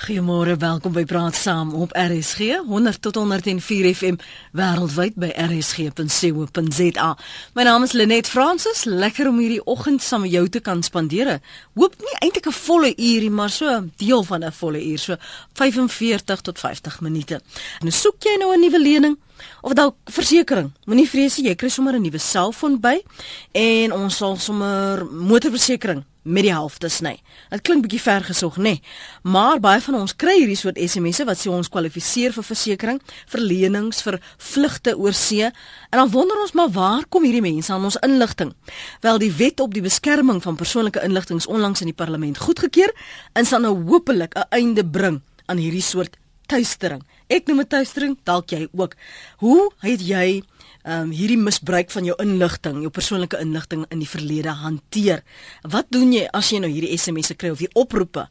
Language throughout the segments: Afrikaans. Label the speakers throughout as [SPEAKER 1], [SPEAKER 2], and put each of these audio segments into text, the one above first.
[SPEAKER 1] Goeiemôre, welkom by Praat Saam op RSG 100 tot 104 FM wêreldwyd by rsg.co.za. My naam is Lenet Fransis, lekker om hierdie oggend saam met jou te kan spandeer. Hoop nie eintlik 'n volle uur nie, maar so deel van 'n volle uur, so 45 tot 50 minute. En soek jy nou 'n nuwe lening? Of dalk versekerings. Moenie vrees jy kry sommer 'n nuwe selfoon by en ons sal sommer motorversekering met die helfte sny. Dit klink bietjie ver gesog, nê? Nee. Maar baie van ons kry hierdie soort SMS'e wat sê ons kwalifiseer vir versekerings, vir lenings, vir vlugte oor see. En dan wonder ons maar waar kom hierdie mense aan ons inligting? Wel die wet op die beskerming van persoonlike inligting is onlangs in die parlement goedgekeur en sal nou hopelik 'n einde bring aan hierdie soort tuistering. Ek noem dit tuistering, dalk jy ook. Hoe het jy um, hierdie misbruik van jou inligting, jou persoonlike inligting in die verlede hanteer. Wat doen jy as jy nou hierdie SMS'e kry of hier oproepe?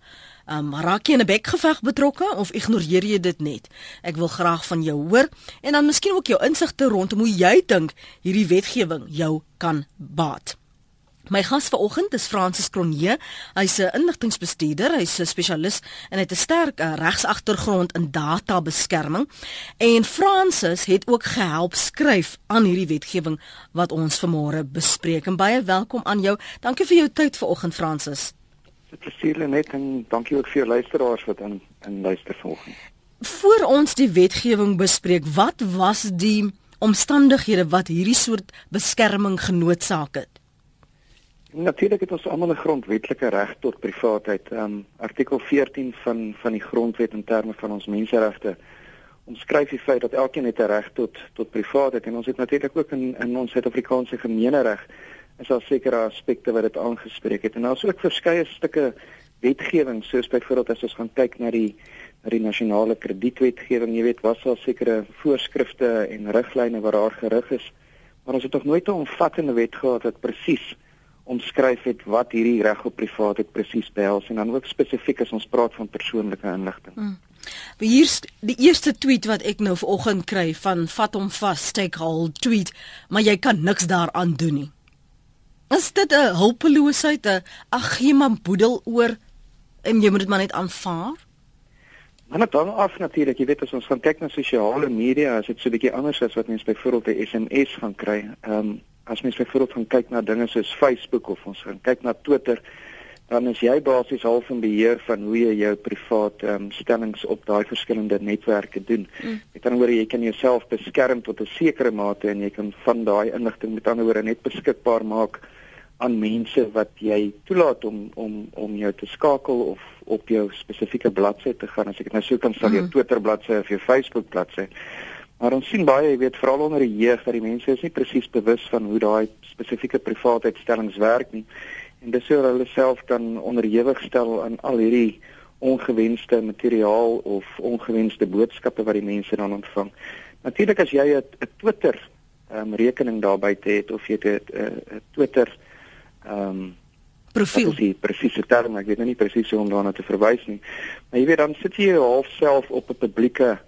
[SPEAKER 1] Ehm um, raak jy in 'n bekgeveg betrokke of ignoreer jy dit net? Ek wil graag van jou hoor en dan miskien ook jou insigte rondom hoe jy dink hierdie wetgewing jou kan baat. My gas vanoggend is Francis Cronje. Hy's 'n inligtingbestuurder, hy's 'n spesialis en hy het 'n sterk eh, regsagtergrond in databeskerming. En Francis het ook gehelp skryf aan hierdie wetgewing wat ons vanmôre bespreek. En baie welkom aan jou. Dankie vir jou tyd vanoggend Francis.
[SPEAKER 2] Dit is seker net en dankie ook vir luisteraars wat in in luister vanoggend.
[SPEAKER 1] Voor ons die wetgewing bespreek, wat was die omstandighede wat hierdie soort beskerming genootsaak het?
[SPEAKER 2] Natuurlik het ons almal 'n grondwetlike reg tot privaatheid. Um artikel 14 van van die grondwet in terme van ons menseregte omskryf die feit dat elkeen het 'n reg tot tot privaatheid en ons het natuurlik ook in in ons Suid-Afrikaanse gemeenereg is daar sekere aspekte wat dit aangespreek het. En daar is ook verskeie stukke wetgewing soos byvoorbeeld as ons gaan kyk na die na die nasionale kredietwetgewing, jy weet, was daar sekere voorskrifte en riglyne wat daar gerig is. Maar ons het nog nooit 'n omvattende wet gehad wat presies omskryf het wat hierdie reg op privaatheid presies behels en dan ook spesifiek as ons praat van persoonlike inligting. Hmm.
[SPEAKER 1] Hier's die eerste tweet wat ek nou vanoggend kry van vat hom vas stakehold tweet, maar jy kan niks daaraan doen nie. Is dit 'n hulpeloosheid, 'n ag gee man boedel oor en jy moet dit maar net aanvaar?
[SPEAKER 2] Maar net dan af natuurlik, jy weet as ons gaan kyk na sosiale media, is dit so 'n bietjie anders as wat mense byvoorbeeld 'n SMS gaan kry. Ehm um, as mens byvoorbeeld gaan kyk na dinge soos Facebook of ons gaan kyk na Twitter, dan is jy basies half in beheer van hoe jy jou privaat ehm um, stellings op daai verskillende netwerke doen. Mm. Met ander woorde, jy kan jouself beskerm tot 'n sekere mate en jy kan van daai inligting met ander woorde net beskikbaar maak aan mense wat jy toelaat om om om jou te skakel of op jou spesifieke bladsy te gaan. As ek dit nou sou kan stel, mm. jou Twitter bladsy of jou Facebook bladsy. Maar ons sien baie, jy weet, veral onder die jeug dat die mense is nie presies bewus van hoe daai spesifieke privaatheidstellings werk nie. En dis hoe hulle self dan onderhewig stel aan al hierdie ongewenste materiaal of ongewenste boodskappe wat die mense dan ontvang. Natuurlik as jy 'n Twitter ehm um, rekening daar buite het of jy het 'n Twitter ehm um,
[SPEAKER 1] profiel.
[SPEAKER 2] Dis presiese term, ek weet nou nie presies hoe om daarna te verwys nie. Maar jy weet dan sit jy half self op 'n publieke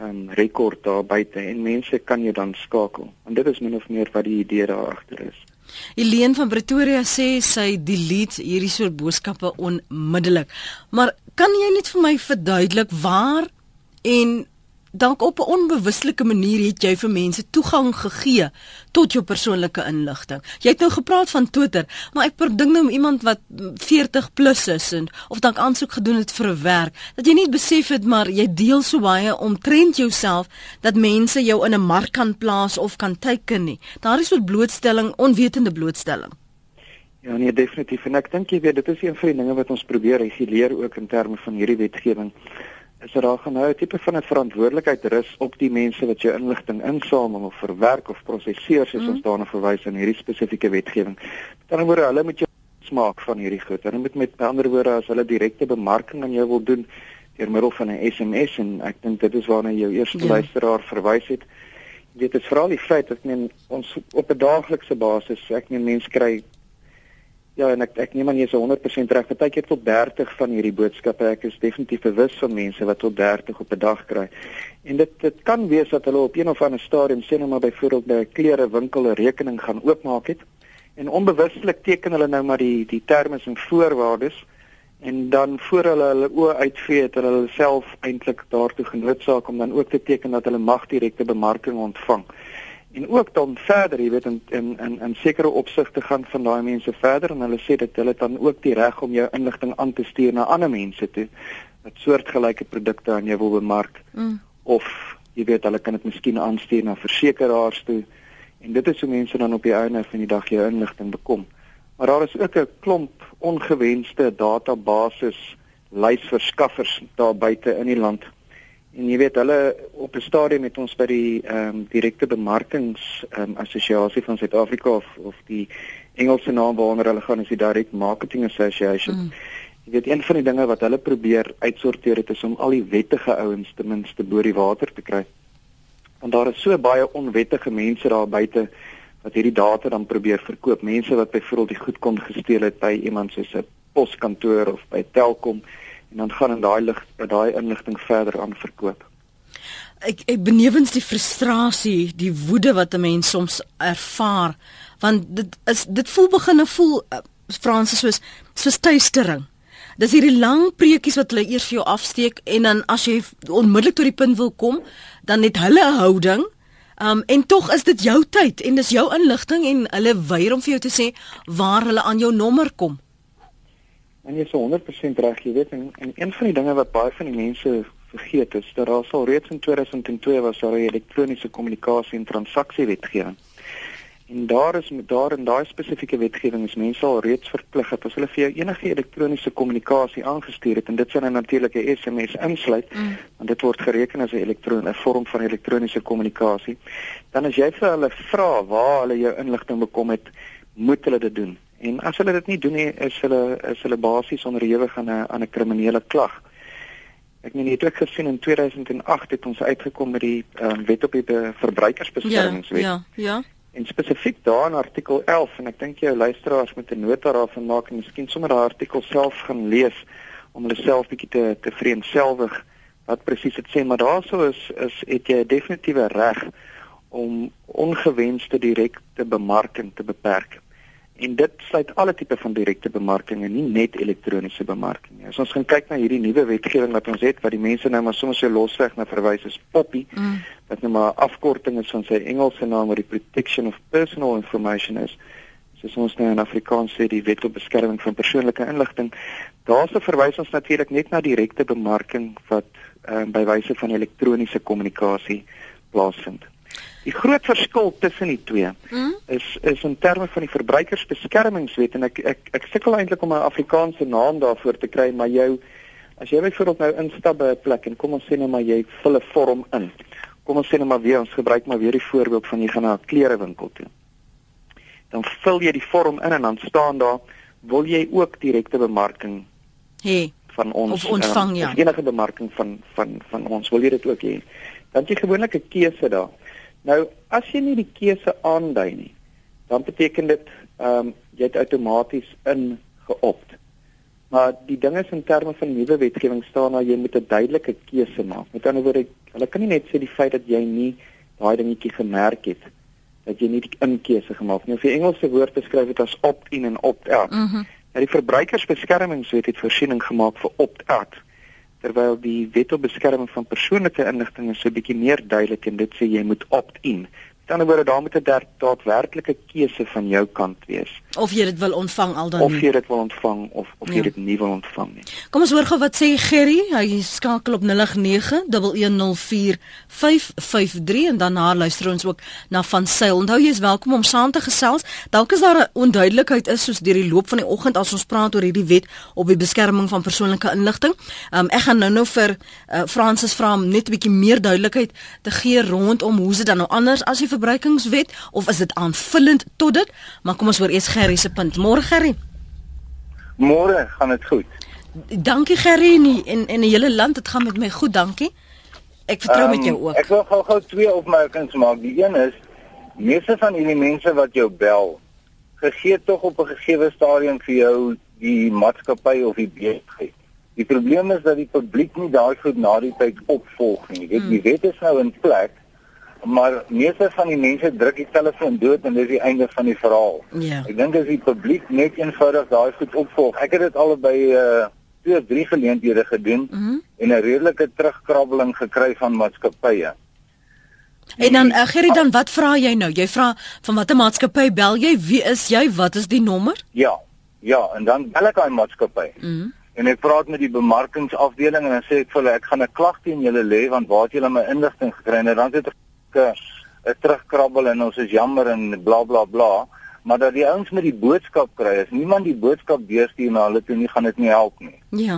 [SPEAKER 2] um, rekord daar buite en mense kan jou dan skakel. En dit is min of meer wat die idee daar agter is.
[SPEAKER 1] Eileen van Pretoria sê sy delete hierdie soort boodskappe onmiddellik. Maar kan jy net vir my verduidelik waar en dalk op 'n onbewuslike manier het jy vir mense toegang gegee tot jou persoonlike inligting. Jy het nou gepraat van Twitter, maar ek dink nou om iemand wat 40 plus is en of dalk aansoek gedoen het vir 'n werk, dat jy nie besef het maar jy deel so baie omtrent jouself dat mense jou in 'n mark kan plaas of kan teiken nie. Daar is 'n blootstelling, onwetende blootstelling.
[SPEAKER 2] Ja nee, definitief. En ek dink jy weet dit is een van die dinge wat ons probeer reguleer ook in terme van hierdie wetgewing is er daar gaan nou 'n tipe van 'n verantwoordelikheid rus op die mense wat jou inligting insamel of verwerk of prosesseer soos mm. ons daarna verwys in hierdie spesifieke wetgewing. Met ander woorde, hulle moet jou smaak van hierdie goed. Hulle moet met ander woorde as hulle direkte bemarking aan jou wil doen deur middel van 'n SMS en ek dink dit is waarna jou eerste ja. luisteraar verwys het. Jy weet dit is veral die feit dat men ons op 'n daaglikse basis, ek meen mense kry Ja, en ek ek neem aan jy is 100% reg. Partykeer tot 30 van hierdie boodskappe. Ek is definitief bewus van mense wat tot 30 op 'n dag kry. En dit dit kan wees dat hulle op een of ander stadium sê nou maar byvoorbeeld by 'n klerewinkel 'n rekening gaan oopmaak het en onbewustelik teken hulle nou maar die die terme en voorwaardes en dan voor hulle hulle oë uitvee het hulle self eintlik daartoe genoodsaak om dan ook te teken dat hulle mag direkte bemarking ontvang en ook dan verder, jy weet in in in in sekere opsigte gaan van daai mense verder en hulle sê dat hulle dan ook die reg om jou inligting aan te stuur na ander mense toe wat soortgelyke produkte aan jou wil bemark mm. of jy weet hulle kan dit miskien aanstuur na versekerings toe en dit is hoe mense dan op die einde van die dag jou inligting bekom. Maar daar is ook 'n klomp ongewenste databasis lysverskaffers daar buite in die land En jy weet hulle op 'n stadium met ons by die ehm um, direkte bemarkings ehm um, assosiasie van Suid-Afrika of of die Engelse naam waaronder hulle gaan is die Direct Marketing Association. Mm. Jy weet een van die dinge wat hulle probeer uitsorteer het is om al die wettige ouens ten minste bo die water te kry. Want daar is so baie onwettige mense daar buite wat hierdie data dan probeer verkoop. Mense wat byvoorbeeld die goed kon gesteel het by iemand soos 'n poskantoor of by Telkom en dan gaan in daai lig daai inligting verder aan verkoop.
[SPEAKER 1] Ek ek benewens die frustrasie, die woede wat 'n mens soms ervaar, want dit is dit voel begin voel uh, Fransis soos soos tuistering. Dis hierdie lang preekies wat hulle eers vir jou afsteek en dan as jy onmiddellik tot die punt wil kom, dan het hulle 'n houding. Um en tog is dit jou tyd en dis jou inligting en hulle weier om vir jou te sê waar hulle aan jou nommer kom.
[SPEAKER 2] En jy is 100% reg, jy weet en, en een van die dinge wat baie van die mense vergeet is dat daar sal reeds in 2002 was daar 'n elektroniese kommunikasie en transaksiewetgewing. En daar is met daar in daai spesifieke wetgewing is mense al reeds verplig dat as hulle vir jou enige elektroniese kommunikasie aangestuur het en dit sou nou natuurlik 'n SMS insluit, mm. want dit word gereken as 'n elektroon 'n vorm van elektroniese kommunikasie, dan as jy vir hulle vra waar hulle jou inligting bekom het, moet hulle dit doen. En as hulle dit nie doen nie, is hulle is hulle basies onderhewig aan 'n aan 'n kriminele klag. Ek meen het ook gesien in 2008 het ons uitgekom met die um, wet op die verbruikersbeskermingswet.
[SPEAKER 1] Ja, ja, ja.
[SPEAKER 2] En spesifiek daar in artikel 11 en ek dink jou luisteraars moet 'n nota daarvan maak en miskien sommer daai artikel self gaan lees om hulle self bietjie te te vreemdselwig wat presies dit sê, maar daaroor is is het jy 'n definitiewe reg om ongewenste direkte bemarking te beperk. En dit sluit alle tipe van direkte bemarking en nie net elektroniese bemarking nie. As ons gaan kyk na hierdie nuwe wetgewing wat ons het wat die mense nou maar soms so losweg na verwys as Poppy, mm. wat nou maar afkorting is van sy Engelse naam wat die Protection of Personal Information is. Soos ons nou in Afrikaans sê die Wet op Beskerming van Persoonlike Inligting. Daarse verwys ons natuurlik net na direkte bemarking wat um, by wyse van elektroniese kommunikasie plaasvind. Die groot verskil tussen die twee mm? is is in terme van die verbruikersbeskermingswet en ek ek ek sukkel eintlik om 'n Afrikaanse naam daarvoor te kry, maar jou as jy byvoorbeeld nou instap by 'n plek en kom ons sê nou maar jy vul 'n vorm in. Kom ons sê nou maar weer ons gebruik maar weer die voorbeeld van jy gaan na 'n klerewinkel toe. Dan vul jy die vorm in en dan staan daar wil jy ook direkte bemarking
[SPEAKER 1] hê
[SPEAKER 2] van ons
[SPEAKER 1] of ontvang um, ja.
[SPEAKER 2] enige bemarking van van van ons wil jy dit ook hê. Dan jy gewoonlik 'n keuse daar. Nou, as jy nie die keuse aandui nie, dan beteken dit ehm um, jy het outomaties ingeopt. Maar die ding is in terme van nuwe wetgewing staan daar jy moet 'n duidelike keuse maak. Met ander woorde, hulle kan nie net sê die feit dat jy nie daai dingetjie gemerk het dat jy nie die inkeuse gemaak nie. Of jy Engelse woord beskryf dit as opt-in en opt-out. Mm die verbruikersbeskermingswet het voorsiening gemaak vir opt-out terwyl die wet op beskerming van persoonlike inligting so 'n bietjie meer duidelik en dit sê jy moet opt-in. Met ander woorde, daar moet 'n daadwerklike keuse van jou kant wees.
[SPEAKER 1] Of jy dit wil ontvang al dan
[SPEAKER 2] Of jy dit wil ontvang of of jy ja. dit nie wil ontvang nie.
[SPEAKER 1] Kom ons hoor gou wat sê Gerry. Hy skakel op 0891104553 en dan haar luister ons ook na van Sail. Onthou jy is welkom om saam te gesels. Dalk is daar 'n onduidelikheid is soos deur die loop van die oggend as ons praat oor hierdie wet op die beskerming van persoonlike inligting. Um, ek gaan nou-nou vir uh, Francis vra om net 'n bietjie meer duidelikheid te gee rondom hoe se dan nou anders as die verbruikingswet of is dit aanvullend tot dit? Maar kom ons hoor eers Gerry se punt. Môre Gerry.
[SPEAKER 3] Môre gaan dit goed.
[SPEAKER 1] Dankie Gerry en in in die hele land dit gaan met my goed, dankie. Ek vertrou um, met jou ook.
[SPEAKER 3] Ek wil gou-gou twee opmerkings maak. Die een is meeste van hierdie mense wat jou bel, gegee tog op 'n gegeewe stadium vir jou die maatskappy of die besigheid. Die probleem is dat die publiek nie daai goed na die tyd opvolg nie. Jy weet, die hmm. wet is nou in plek maar meeste van die mense druk die telefoon dood en dis die einde van die verhaal.
[SPEAKER 1] Ja.
[SPEAKER 3] Ek dink as die publiek net eenvoudig daai goed opvolg. Ek het dit al by uh twee of drie geleenthede gedoen mm -hmm. en 'n redelike terugkrabbeling gekry van maatskappye.
[SPEAKER 1] En dan uh, Gerry dan wat vra jy nou? Jy vra van watter maatskappy bel jy? Wie is jy? Wat is die nommer?
[SPEAKER 3] Ja. Ja, en dan bel ek daai maatskappy. Mm -hmm. En ek praat met die bemarkingsafdeling en dan sê ek vir hulle ek gaan 'n klag teen julle lê want waar het julle my inligting gekry? En dan het ek 'n terugkrabbel en ons is jammer en bla bla bla maar dat die ouens met die boodskap kry is niemand die boodskap deurstuur na hulle toe nie gaan dit nie help nie.
[SPEAKER 1] Ja.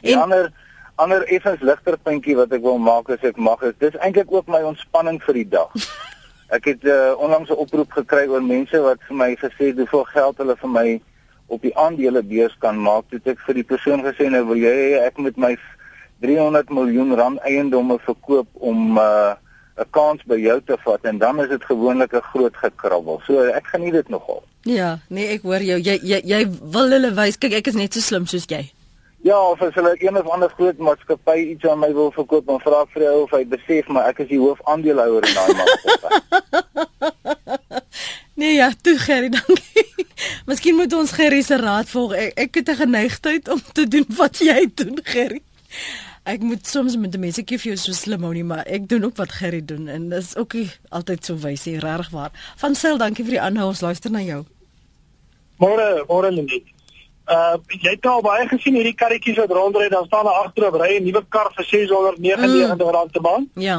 [SPEAKER 3] En die ander ander effens ligter puntjie wat ek wil maak is ek mag is dis eintlik ook my ontspanning vir die dag. Ek het uh, onlangs 'n oproep gekry oor mense wat vir my gesê het hoeveel geld hulle vir my op die aandelebeurs kan maak. Toe ek vir die persoon gesê nou wil jy ek met my 300 miljoen rand eiendomme verkoop om uh 'n kans by jou te vat en dan is dit gewoonlik 'n groot gekrabbel. So ek geniet dit nogal.
[SPEAKER 1] Ja, nee, ek hoor jou. Jy jy jy wil hulle wys. Kyk, ek is net so slim soos jy.
[SPEAKER 3] Ja, of as hulle een of ander groot maatskappy iets aan my wil verkoop, dan vra ek vir jou of hy besef maar ek is die hoofaandeelhouer in daai maatskappy.
[SPEAKER 1] nee ja, toe Gerry, dankie. Miskien moet ons Gerry se raad volg. Ek, ek het 'n geneigtheid om te doen wat jy doen, Gerry ek moet soms met die mense kief jou so slim ou nie, maar ek doen ook wat Gerry doen en dis ook nie altyd so wys nie, regtig waar. Van sel, dankie vir die aanhou, ons luister na jou.
[SPEAKER 4] Môre, môre Lenet. Uh jy het al baie gesien hierdie karretjies wat rondry, dan staan daar agterop ry 'n nuwe kar vir 699 mm. te maand.
[SPEAKER 1] Ja.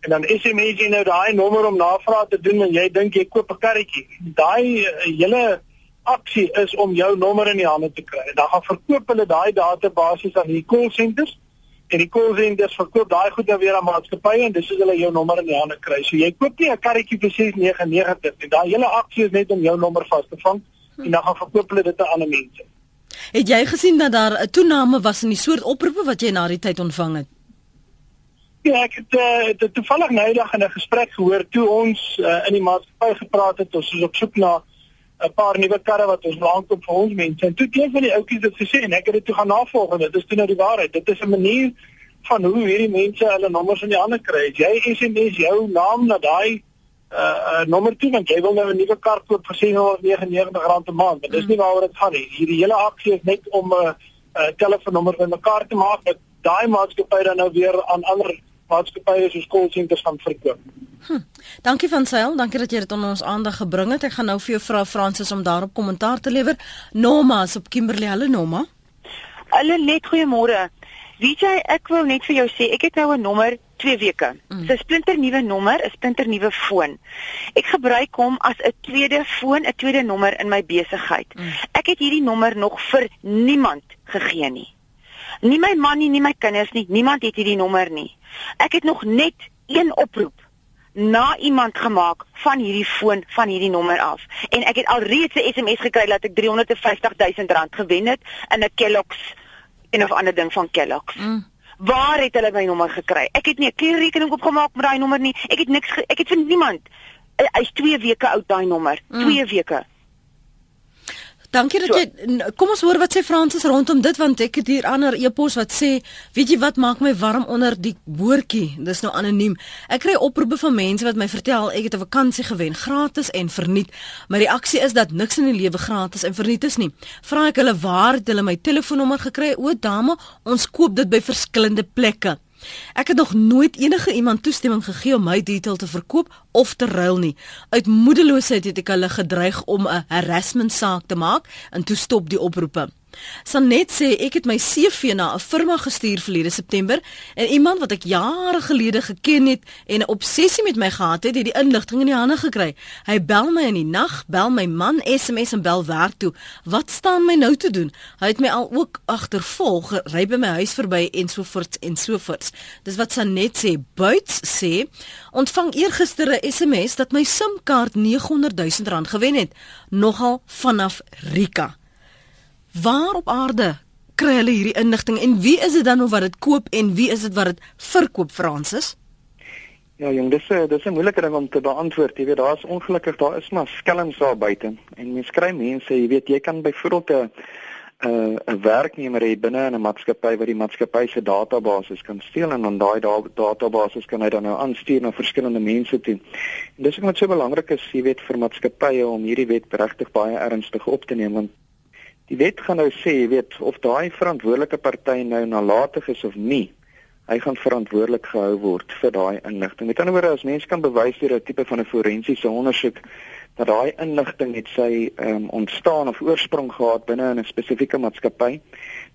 [SPEAKER 4] En dan SMS jy nou daai nommer om navraag te doen en jy dink jy koop 'n karretjie. Daai uh, hele aksie is om jou nommer in die hande te kry. Dan gaan verkoop hulle daai database aan die call centers en die call centers verkoop daai goed dan weer aan maatskappye en dis hoe hulle jou nommer in die hande kry. So jy koop nie 'n karretjie vir 699 nie. Daai hele aksie is net om jou nommer vas te vang en dan gaan verkoop hulle dit aan ander mense.
[SPEAKER 1] Het jy gesien dat daar 'n toename was in die soort oproepe wat jy na die tyd ontvang het?
[SPEAKER 4] Ja, ek het, uh, het toevallig nou eendag in 'n gesprek gehoor toe ons uh, in die maatskappy gepraat het, ons is op soek na 'n paar nuwe karre wat ons lank op vir ons mense. En toe een van die ouetjies het gesê en ek het dit toe gaan navolg en dit is toe nou die waarheid. Dit is 'n manier van hoe hierdie mense hulle nommers in die hande kry. Jy SMS jou naam na daai uh, uh nommer toe want jy wil nou 'n nuwe kar koop vir 799 rand per maand. Maar dis nie waaroor dit gaan nie. Hierdie hele aksie is net om 'n uh, uh, telefoonnommer bymekaar te maak dat daai maatskappy dan nou weer aan ander maatskappye soos call centers gaan verkoop.
[SPEAKER 1] Hm. Dankie van Sail, dankie dat jy dit onder ons aandag gebring het. Ek gaan nou vir jou vra Fransis om daarop kommentaar te lewer. Norma is op Kimberley. Hallo Norma.
[SPEAKER 5] Hallo net goeiemôre. Weet jy, ek wil net vir jou sê, ek het nou 'n nommer 2 weke. Mm. So 'n splinter nuwe nommer, 'n splinter nuwe foon. Ek gebruik hom as 'n tweede foon, 'n tweede nommer in my besigheid. Mm. Ek het hierdie nommer nog vir niemand gegee nie. Nie my man nie, nie my kinders nie, niemand het hierdie nommer nie. Ek het nog net een oproep na iemand gemaak van hierdie foon van hierdie nommer af. En ek het alreeds 'n SMS gekry dat ek 350 000 rand gewen het in 'n Kellogg's en of ander ding van Kellogg's. Mm. Waar het hulle my nommer gekry? Ek het nie 'n kleurrekening opgemaak met daai nommer nie. Ek het niks ek het vir niemand. Hy's 2 weke oud daai nommer. 2 mm. weke.
[SPEAKER 1] Dankie dat jy kom ons hoor wat sê Fransis rondom dit want ek het hier ander e-pos wat sê weet jy wat maak my warm onder die boortjie? Dis nou anoniem. Ek kry oproepe van mense wat my vertel ek het 'n vakansie gewen gratis en verniet. My reaksie is dat niks in die lewe gratis en verniet is nie. Vra ek hulle waar het hulle my telefoonnommer gekry? O dame ons koop dit by verskillende plekke Ek het nog nooit enige iemand toestemming gegee om my detail te verkoop of te ruil nie. Uit moedeloosheid het ek hulle gedreig om 'n harassment saak te maak en toe stop die oproepe. Sanet sê ek het my CV na 'n firma gestuur verlede September en iemand wat ek jare gelede geken het en 'n obsessie met my gehad het, het die inligting in die hande gekry. Hy bel my in die nag, bel my man SMS en bel werk toe. Wat staan my nou te doen? Hy het my al ook agtervolg, ry by my huis verby en so voort en so voort. Dis wat Sanet sê. Buits sê ontvang eergister 'n SMS dat my SIM-kaart 900 000 rand gewen het, nogal vanaf Rika. Waar op aarde kry hulle hierdie inligting en wie is dit dan of wat dit koop en wie is dit wat dit verkoop Fransis?
[SPEAKER 2] Ja jong, dis 'n dis 'n moeilike ding om te beantwoord. Jy weet daar's ongelukkig daar is maar skelms daar buite. En mens kry mense, jy weet jy kan byvoorbeeld 'n 'n 'n werknemer hê binne 'n maatskappy wat die maatskappy se database kan steel en dan daai database kan hy dan nou aanstuur na verskillende mense toe. En dis ook wat so belangrik is, jy weet vir maatskappye om hierdie wet regtig baie ernstig op te neem want Die wet gaan nou sê, jy weet, of daai verantwoordelike party nou nalatig is of nie, hy gaan verantwoordelik gehou word vir daai inligting. Met ander woorde, as mense kan bewys deur 'n tipe van 'n forensiese ondersoek dat daai inligting het sy ehm um, ontstaan of oorsprong gehad binne 'n spesifieke maatskappy,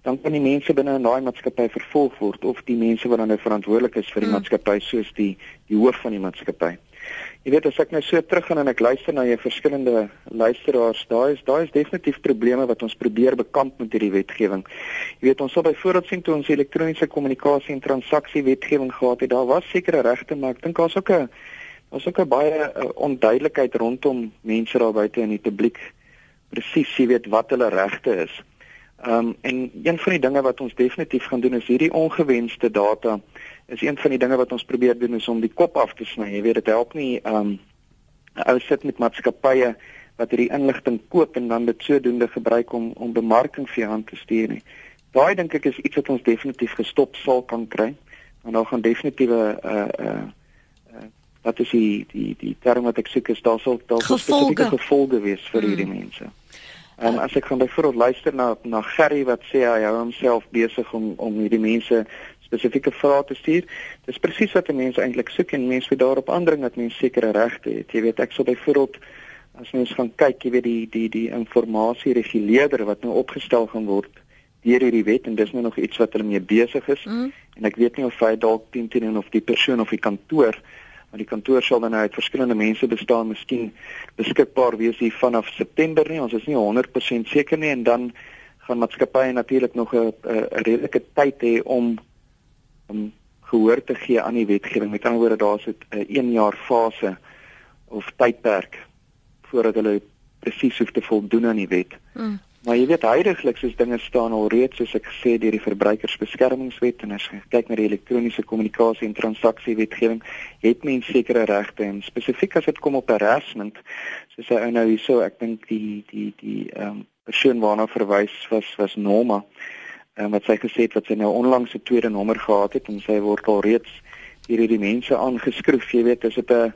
[SPEAKER 2] dan kan die mense binne in daai maatskappy vervolg word of die mense wat dan nou verantwoordelik is vir die mm. maatskappy soos die die hoof van die maatskappy. Jy weet as ek nou so teruggaan en ek luister na jou verskillende luisteraars, daar is daar is definitief probleme wat ons probeer bekamp met hierdie wetgewing. Jy weet ons sal byvoorbeeld sien toe ons elektroniese kommunikasie en transaksie wetgewing gehad het, daar was sekere regte, maar ek dink daar's ook 'n daar's ook 'n baie uh, onduidelikheid rondom mense daar buite in die publiek presies jy weet wat hulle regte is. Ehm um, en een van die dinge wat ons definitief gaan doen is hierdie ongewenste data is een van die dinge wat ons probeer doen is om die kop af te sny. Jy weet dit help nie um ou sit met maatskappye wat hierdie inligting koop en dan dit sodoende gebruik om om bemarking vir hand te stuur nie. Daai dink ek is iets wat ons definitief gestop sal kan kry. Want daar gaan definitiewe uh uh wat is die die die term wat ek soek is daar sal daar spesifieke gevolge wees vir hierdie mm. mense. En as ek gaan byvoorbeeld luister na na Gerry wat sê hy hou homself besig om om hierdie mense spesifieke vrae te stuur. Dis presies wat mense eintlik soek en mense moet daarop aandring dat mense sekere regte het. Jy weet, ek sou byvoorbeeld as mens gaan kyk, jy weet die die die informasie reguleerder wat nou opgestel gaan word deur hierdie wet en dis nou nog iets wat hulle mee besig is. Mm. En ek weet nie of hy dalk teen teen of die persoon of die kantoor want die kantoor sal dan uit verskillende mense bestaan, miskien beskikbaar wees hier vanaf September nie. Ons is nie 100% seker nie en dan gaan maatskappye natuurlik nog 'n redelike tyd hê om om gehoor te gee aan die wetgewing. Met ander woorde, daar's 'n 1 jaar fase of tydperk voordat hulle presies hoef te voldoen aan die wet. Mm. Maar jy weet heidaglik soos dinge staan al reeds soos ek gesê deur die verbruikersbeskermingswet en as jy kyk na die elektroniese kommunikasie en transaksiewetgewing, het mense sekere regte en spesifiek as dit kom op harassment, soos hy nou hierso, ek dink die die die ehm um, persoon waarna verwys was was Norma en wat sy gesê het wat sy nou onlangs 'n tweede nommer gehad het en sy word al reeds hierdie mense aangeskryf jy weet is dit 'n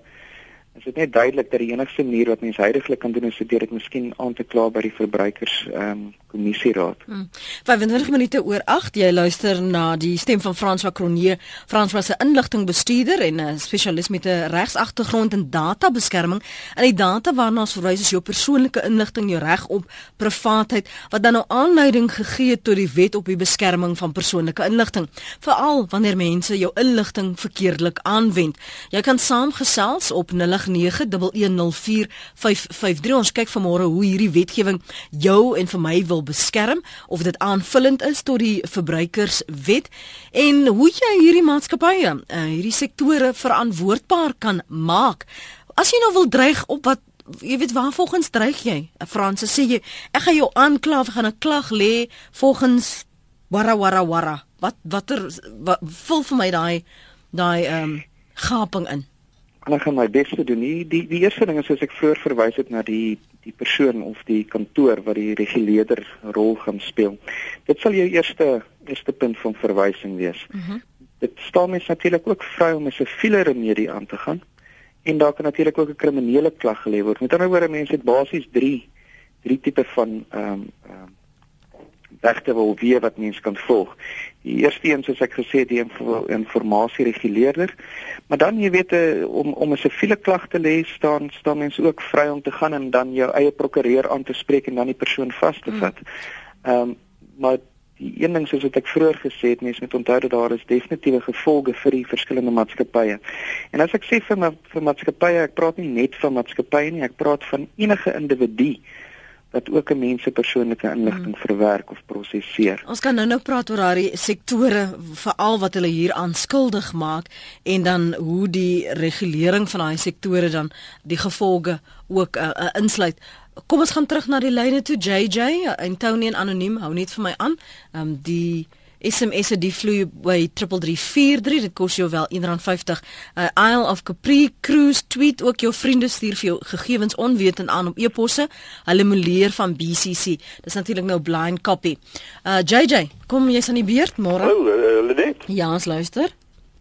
[SPEAKER 2] is dit net duidelik dat die enigste manier wat mense heidaglik kan doen is deur dit miskien aan te kla by die verbruikers ehm um, kommissieraad. Hmm.
[SPEAKER 1] 25 minute oor 8 jy luister na die stem van François Cronier. François se inligtingbestuurder en 'n spesialis met 'n regsagtergrond in databeskerming. En die data waarna ons verwys is jou persoonlike inligting, jou reg op privaatheid wat dan nou aanleiding gegee het tot die wet op die beskerming van persoonlike inligting, veral wanneer mense jou inligting verkeerdelik aanwend. Jy kan saamgesels op 0891104553. Ons kyk vanmôre hoe hierdie wetgewing jou en vir my wil beskerm of dit aanvullend is tot die verbruikerswet en hoe jy hierdie maatskappye, uh, hierdie sektore verantwoordbaar kan maak. As jy nou wil dreig op wat jy weet waar volgens dreig jy? Frans sê jy ek gaan jou aankla of gaan 'n klag lê volgens wara wara wara. Wat watter wat, vul vir my daai daai ehm um, gaping in?
[SPEAKER 2] En ek gaan my bes te doen. Die die, die eerste ding is soos ek vroeër verwys het na die die persoon of die kantoor wat die reguleerder rol gaan speel. Dit sal jou eerste eerste punt van verwysing wees. Mm dit staan mens natuurlik ook vry om 'n siviele remedie aan te gaan en daar kan natuurlik ook 'n kriminele klag gelê word. Met ander woorde mense het basies 3 drie tipe van ehm um, ehm um, regte wil weet wat mens kan volg. Die eerste een soos ek gesê het die informasie reguleerder. Maar dan jy weet eh, om om 'n siviele klag te lê staan staan mense ook vry om te gaan en dan jou eie prokureur aan te spreek en dan die persoon vas te vat. Ehm um, maar die een ding soos wat ek vroeër gesê het, mense moet onthou dat daar is definitiewe gevolge vir die verskillende maatskappye. En as ek sê vir ma vir maatskappye, ek praat nie net van maatskappye nie, ek praat van enige individu wat ook 'n mens se persoonlike inligting hmm. verwerk of prosesseer.
[SPEAKER 1] Ons kan nou-nou praat oor daardie sektore veral wat hulle hier aanskuldig maak en dan hoe die regulering van daai sektore dan die gevolge ook uh, uh, insluit. Kom ons gaan terug na die lyne toe JJ en Tony en anoniem hou net vir my aan. Ehm um, die SMS se die vloei by 3343 dit kos jou wel R1.50. Uh, Isle of Capri Cruise tweet ook jou vriende stuur vir jou gegevens onwetend aan op e-posse. Hulle moleer van BCC. Dis natuurlik nou blind copy. Uh JJ, kom jy's aan die beurt môre?
[SPEAKER 6] Hallo, uh, Lenet.
[SPEAKER 1] Ja, ons luister.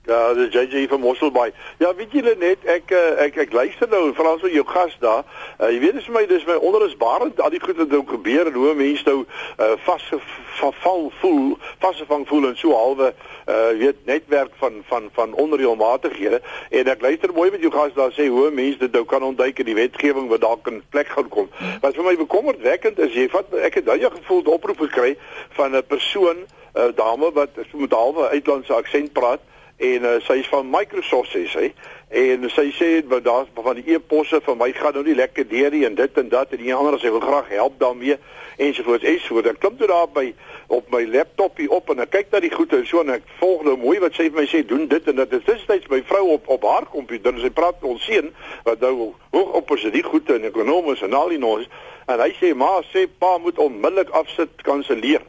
[SPEAKER 6] Ja, dis JJ van Mosselbaai. Ja, weet julle net ek eh, ek ek luister nou veral so jou gas daar. Uh, jy weet dis vir my dis my onderusbarend al die goed wat nou gebeur en hoe mense nou uh, vasgevang voel, vasgevang voel en so halwe uh weet netwerk van van van onreëlmatighede en ek luister mooi met jou gas daar sê hoe mense dit nou kan ontduik in die wetgewing wat dalk in plek gaan kom. Wat vir my bekommerdwekkend is, jy vat ek het daai gevoel oproep gekry van 'n persoon, 'n uh, dame wat met halwe uitlandse aksent praat en uh, sy is van Microsoft sê sy. En sy sê dat daar van die e-posse van my gaan nou nie lekker deur nie en dit en dat en die ander sê wil graag help daarmee ensovoorts ensovoorts ek klim toe daar by op my laptop hier op en ek kyk na die goeie en so en ek volg nou mooi wat sy vir my sê doen dit en dat. Dit is steeds my vrou op op haar komputer en sy praat met ons seun wat nou hoog op is die goeie en ekonomies en al die nog en hy sê maar sê pa moet onmiddellik afsit kanselleer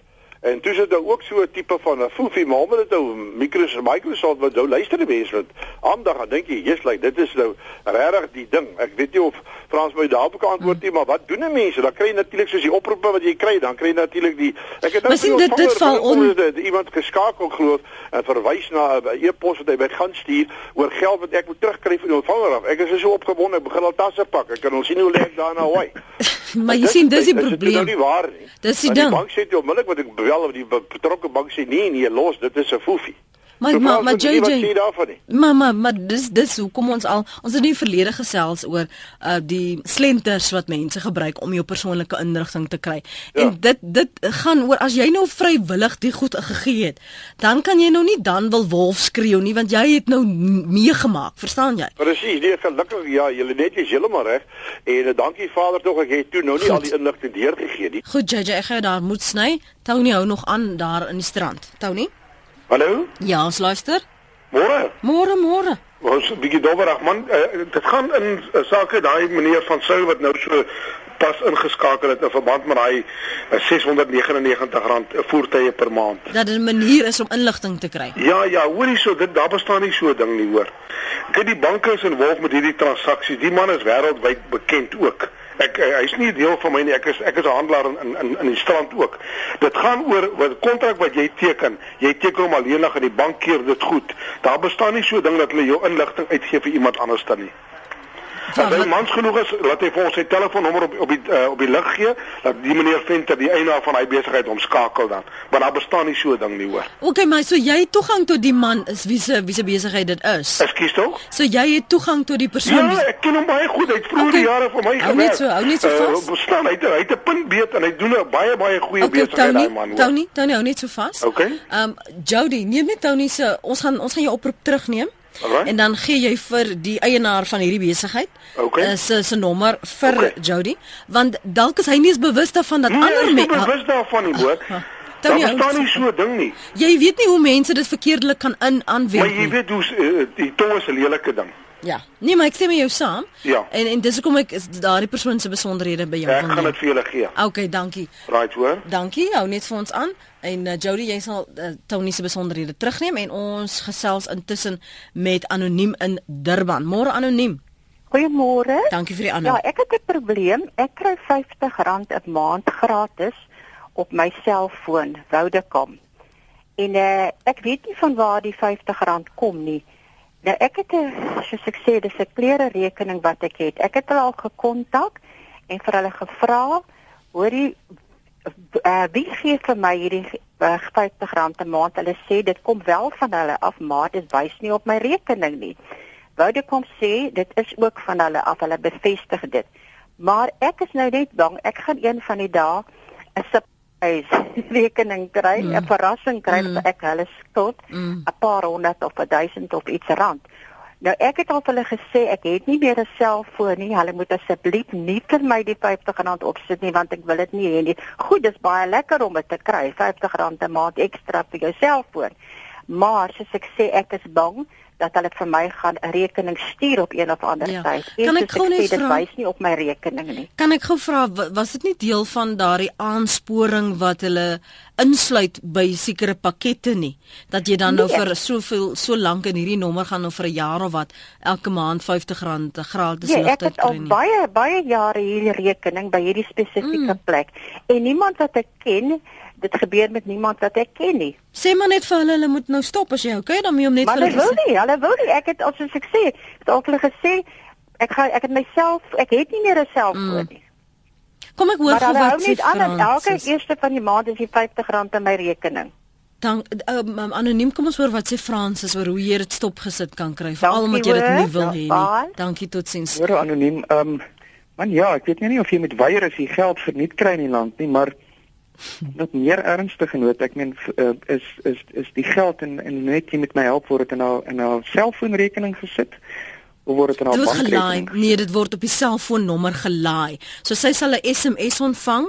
[SPEAKER 6] En dis dit ook so 'n tipe van 'n foefie, maar omdat dit nou Microsoft Microsoft wat nou luister die mense met aandag aan dink jy, jy's like dit is nou regtig die ding. Ek weet nie of Frans my daarop kan antwoord nie, maar wat doen die mense? Dan kry jy natuurlik soos die oproepe wat jy kry, dan kry jy natuurlik die
[SPEAKER 1] ek het nou sien dit dit val on
[SPEAKER 6] iemand geskakel glo en verwys na 'n e-pos wat hy by gaan stuur oor geld wat ek moet terugkry van die ontvanger af. Ek is so opgewonde, ek begin al tasse pak. Ek kan ons sien hoe lê ek daar nou, hoi.
[SPEAKER 1] maar jy sien dis die probleem. Dis
[SPEAKER 6] nou nie waar nie.
[SPEAKER 1] Dis die ding.
[SPEAKER 6] Die bank sê jy onmiddellik wat ek wel die betrokke bank sê nee nee los dit is 'n foefie
[SPEAKER 1] Maar maar maar JJ Maar maar maar dis dis hoekom ons al ons het nie verlede gesels oor uh die slenters wat mense gebruik om jou persoonlike inligting te kry. Ja. En dit dit gaan oor as jy nou vrywillig die goed gegee het, dan kan jy nou nie dan wil wolf skreeu nie want jy het nou meegemaak, verstaan jy?
[SPEAKER 6] Presies, nee gelukkig ja, jy net is heeltemal reg. En uh, dankie Vader tog ek het toe nou nie goed. al die inligting deurgegee nie.
[SPEAKER 1] Goed JJ, ek gaan daar moet sny. Tony hou nog aan daar in die strand. Tony?
[SPEAKER 6] Hallo?
[SPEAKER 1] Ja, ons luister.
[SPEAKER 6] Môre.
[SPEAKER 1] Môre, môre.
[SPEAKER 6] Ons bietjie dobberig man. Uh, dit gaan in uh, sake daai meneer van Sou wat nou so pas ingeskakel het in verband met daai uh, 699 rand voertuie per maand.
[SPEAKER 1] Dat 'n manier is om inligting te kry.
[SPEAKER 6] Ja, ja, hoorie so, dit daar bestaan nie so 'n ding nie, hoor. Kyk, die banke is involved met hierdie transaksies. Die man is wêreldwyd bekend ook. Ek eh, hy's nie deel van my nie. Ek is ek is 'n handelaar in in in die strand ook. Dit gaan oor wat kontrak wat jy teken. Jy teken hom alleenig en die bank keer dit goed. Daar bestaan nie so 'n ding dat hulle jou inligting uitgee vir iemand anders dan nie. Ja, As hy mans genoeg is, laat hy vir ons sy telefoonnommer op op die uh, op die lig gee, dat die meneer Venter, die eienaar van hy besigheid hom skakel dan. Maar daar bestaan nie so 'n ding nie hoor.
[SPEAKER 1] OK, maar so jy het toegang tot die man is wie se wie se besigheid dit is.
[SPEAKER 6] Ekskuus tog?
[SPEAKER 1] So jy het toegang tot die persoon.
[SPEAKER 6] Ja, ek ken hom baie goed. Hy het vroeër okay. jare vir my gewerk. Hou
[SPEAKER 1] net so, hou net so eh, vas. Uh,
[SPEAKER 6] bestaan hy hy het 'n punt beet en hy doen 'n baie baie goeie okay, besigheid daai man.
[SPEAKER 1] Hoor. Tony, Tony hou net so vas.
[SPEAKER 6] OK. Ehm
[SPEAKER 1] um, Jody, neem net Tony se ons gaan ons gaan jou oproep terugneem. Alright. En dan gee jy vir die eienaar van hierdie besigheid
[SPEAKER 6] okay.
[SPEAKER 1] uh, se se nommer vir okay. Jody, want dalk is hy nie eens bewus daarvan dat nee, ander
[SPEAKER 6] mense bewus daarvan nie, hoor. Daar staan nie so 'n ding nie.
[SPEAKER 1] Jy weet nie hoe mense dit verkeerdelik kan in aanwend
[SPEAKER 6] nie. Maar jy weet hoe uh, die tong is 'n lelike ding.
[SPEAKER 1] Ja. Nee, maar ek sê met jou saam.
[SPEAKER 6] Ja.
[SPEAKER 1] En en dis hoekom ek daardie persoon se besonderhede by jou
[SPEAKER 6] wil. Ek gaan dit vir julle gee.
[SPEAKER 1] Okay, dankie.
[SPEAKER 6] Right, hoor.
[SPEAKER 1] Dankie. Hou net vir ons aan. En uh, Jody, jy sal uh, Tony se besonderhede terugneem en ons gesels intussen met anoniem in Durban. Môre anoniem.
[SPEAKER 7] Goeiemôre.
[SPEAKER 1] Dankie vir die aanhou.
[SPEAKER 7] Ja, ek het 'n probleem. Ek kry R50 'n maand gratis op my selfoon, Vodacom. En uh, ek weet nie van waar die R50 kom nie. Nou ek het 'n soos ek sê, dis 'n klere rekening wat ek het. Ek het hulle al gekontak en vir hulle gevra, hoorie uh, wie gee vir my hierdie uh, R50 'n maand? Hulle sê dit kom wel van hulle af, maar dit wys nie op my rekening nie. Vodacom sê dit is ook van hulle af. Hulle bevestig dit. Maar ek is nou net bang ek gaan een van die dae 'n hy rekening kry, 'n mm. verrassing kry mm. dat ek hulle skuld 'n mm. paar honderd of 'n duisend of iets rand. Nou ek het al vir hulle gesê ek het nie meer 'n selfoon nie. Hulle moet asseblief nie vir my die R50 opsit nie want ek wil dit nie hê nie. Goed, dis baie lekker om dit te kry, R50 'n maand ekstra vir jou selfoon. Maar soos ek sê, ek is bang dat hulle vir my gaan 'n rekening stuur op een of ander ja. tyd.
[SPEAKER 1] Kan ek gou net
[SPEAKER 7] dit wys nie op my rekening nie.
[SPEAKER 1] Kan ek gou vra was dit nie deel van daardie aansporing wat hulle insluit by sekere pakkette nie dat jy dan nou nee. nou vir soveel so lank in hierdie nommer gaan nou vir 'n jaar of wat elke maand R50 gratis
[SPEAKER 7] nee, ligte kry. Ek het al baie baie jare hierdie rekening by hierdie spesifieke mm. plek en niemand wat ek ken
[SPEAKER 8] dit gebeur met niemand wat ek ken nie.
[SPEAKER 1] Sê maar net vir hulle hulle moet nou stop as jy okay daarmee om net
[SPEAKER 8] maar
[SPEAKER 1] vir
[SPEAKER 8] hulle wil nie, hulle wil nie. Ek het as ek sê, het ook hulle gesê ek gaan ek het myself ek het nie meer 'n selfoon
[SPEAKER 1] Mm.
[SPEAKER 8] nie.
[SPEAKER 1] Kom ek hoor
[SPEAKER 8] Maar
[SPEAKER 1] gou
[SPEAKER 8] hulle hou
[SPEAKER 1] wat sê
[SPEAKER 8] net aan dat elke eerste van die maand is die R50 in my rekening.
[SPEAKER 1] Dan um, um, anoniem kom ons hoor wat sê Francis oor hoe jy dit stop gesit kan kry veral omdat jy dit nie wil hê nie. Dankie totsiens.
[SPEAKER 2] Hoor anoniem, ehm um, man ja, ek weet nie of jy met weier as jy geld verniet kry in die land nie, maar nog meer ernstig genoot, ek meen uh, is is is die geld en en net jy met my help word dit in haar in haar selfoonrekening gesit of word dit in haar
[SPEAKER 1] word gelaai. Nee, dit word op die selfoonnommer gelaai. So sy sal 'n SMS ontvang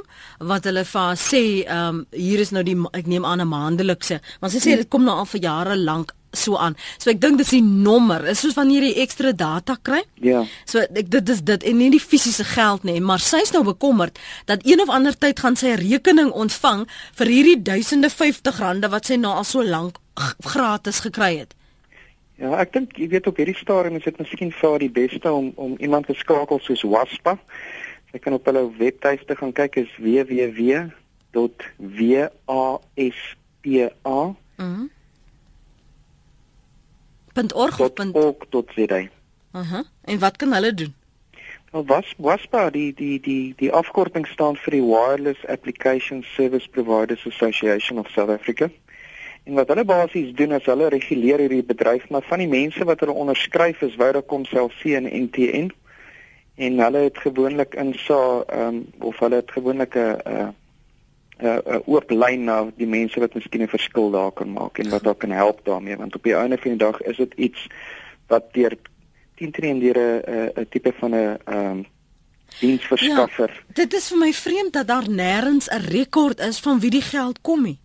[SPEAKER 1] wat hulle vir haar sê, ehm um, hier is nou die ek neem aan 'n maandelikse. Want sy sê dit kom nou al vir jare lank so aan. So ek dink dis die nommer. Is soos wanneer jy ekstra data kry.
[SPEAKER 2] Ja.
[SPEAKER 1] So ek dit is dit en nie die fisiese geld nie, maar sy's nou bekommerd dat een of ander tyd gaan sy 'n rekening ontvang vir hierdie duisende 50 rande wat sy nou al so lank gratis gekry het.
[SPEAKER 2] Ja, ek dink jy weet op hierdie stadium is dit miskien vir die beste om om iemand te skakel soos Waspa. Jy kan op hulle webtuiste gaan kyk is www.waspa
[SPEAKER 1] Mhm. .org of punt-
[SPEAKER 2] .org.za.
[SPEAKER 1] Aha. En wat kan hulle doen?
[SPEAKER 2] Nou was WASPA die die die die afkorting staan vir die Wireless Application Service Providers Association of South Africa. En wat hulle basies doen is hulle reguleer hierdie bedryf, maar van die mense wat hulle onderskryf is Vodacom, Cell C en MTN. En hulle het gewoonlik in sa ehm um, of hulle het gewoonlik 'n 'n 'n oop lyn na die mense wat miskien 'n verskil daar kan maak en wat daar kan help daarmee want op die einde van die dag is dit iets wat deur teen teen deur 'n 'n 'n tipe van 'n ehm um, diensverskaffer. Ja.
[SPEAKER 1] Dit is vir my vreemd dat daar nêrens 'n rekord is van wie die geld kom nie.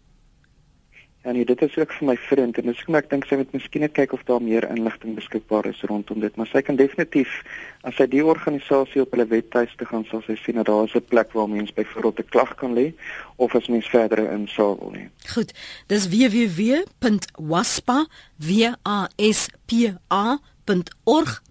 [SPEAKER 2] Ja nee, dit is ook vir my vriend en dis hoekom ek dink sy moet miskien net kyk of daar meer inligting beskikbaar is rondom dit, maar sy kan definitief as sy die organisasie op hulle webtuiste gaan sal sy sien dat daar is 'n plek waar mense byvoorbeeld 'n klag kan lê of as mens verdere insaag wil hê.
[SPEAKER 1] Goed. Dis www.waspa w a s p a.org.za.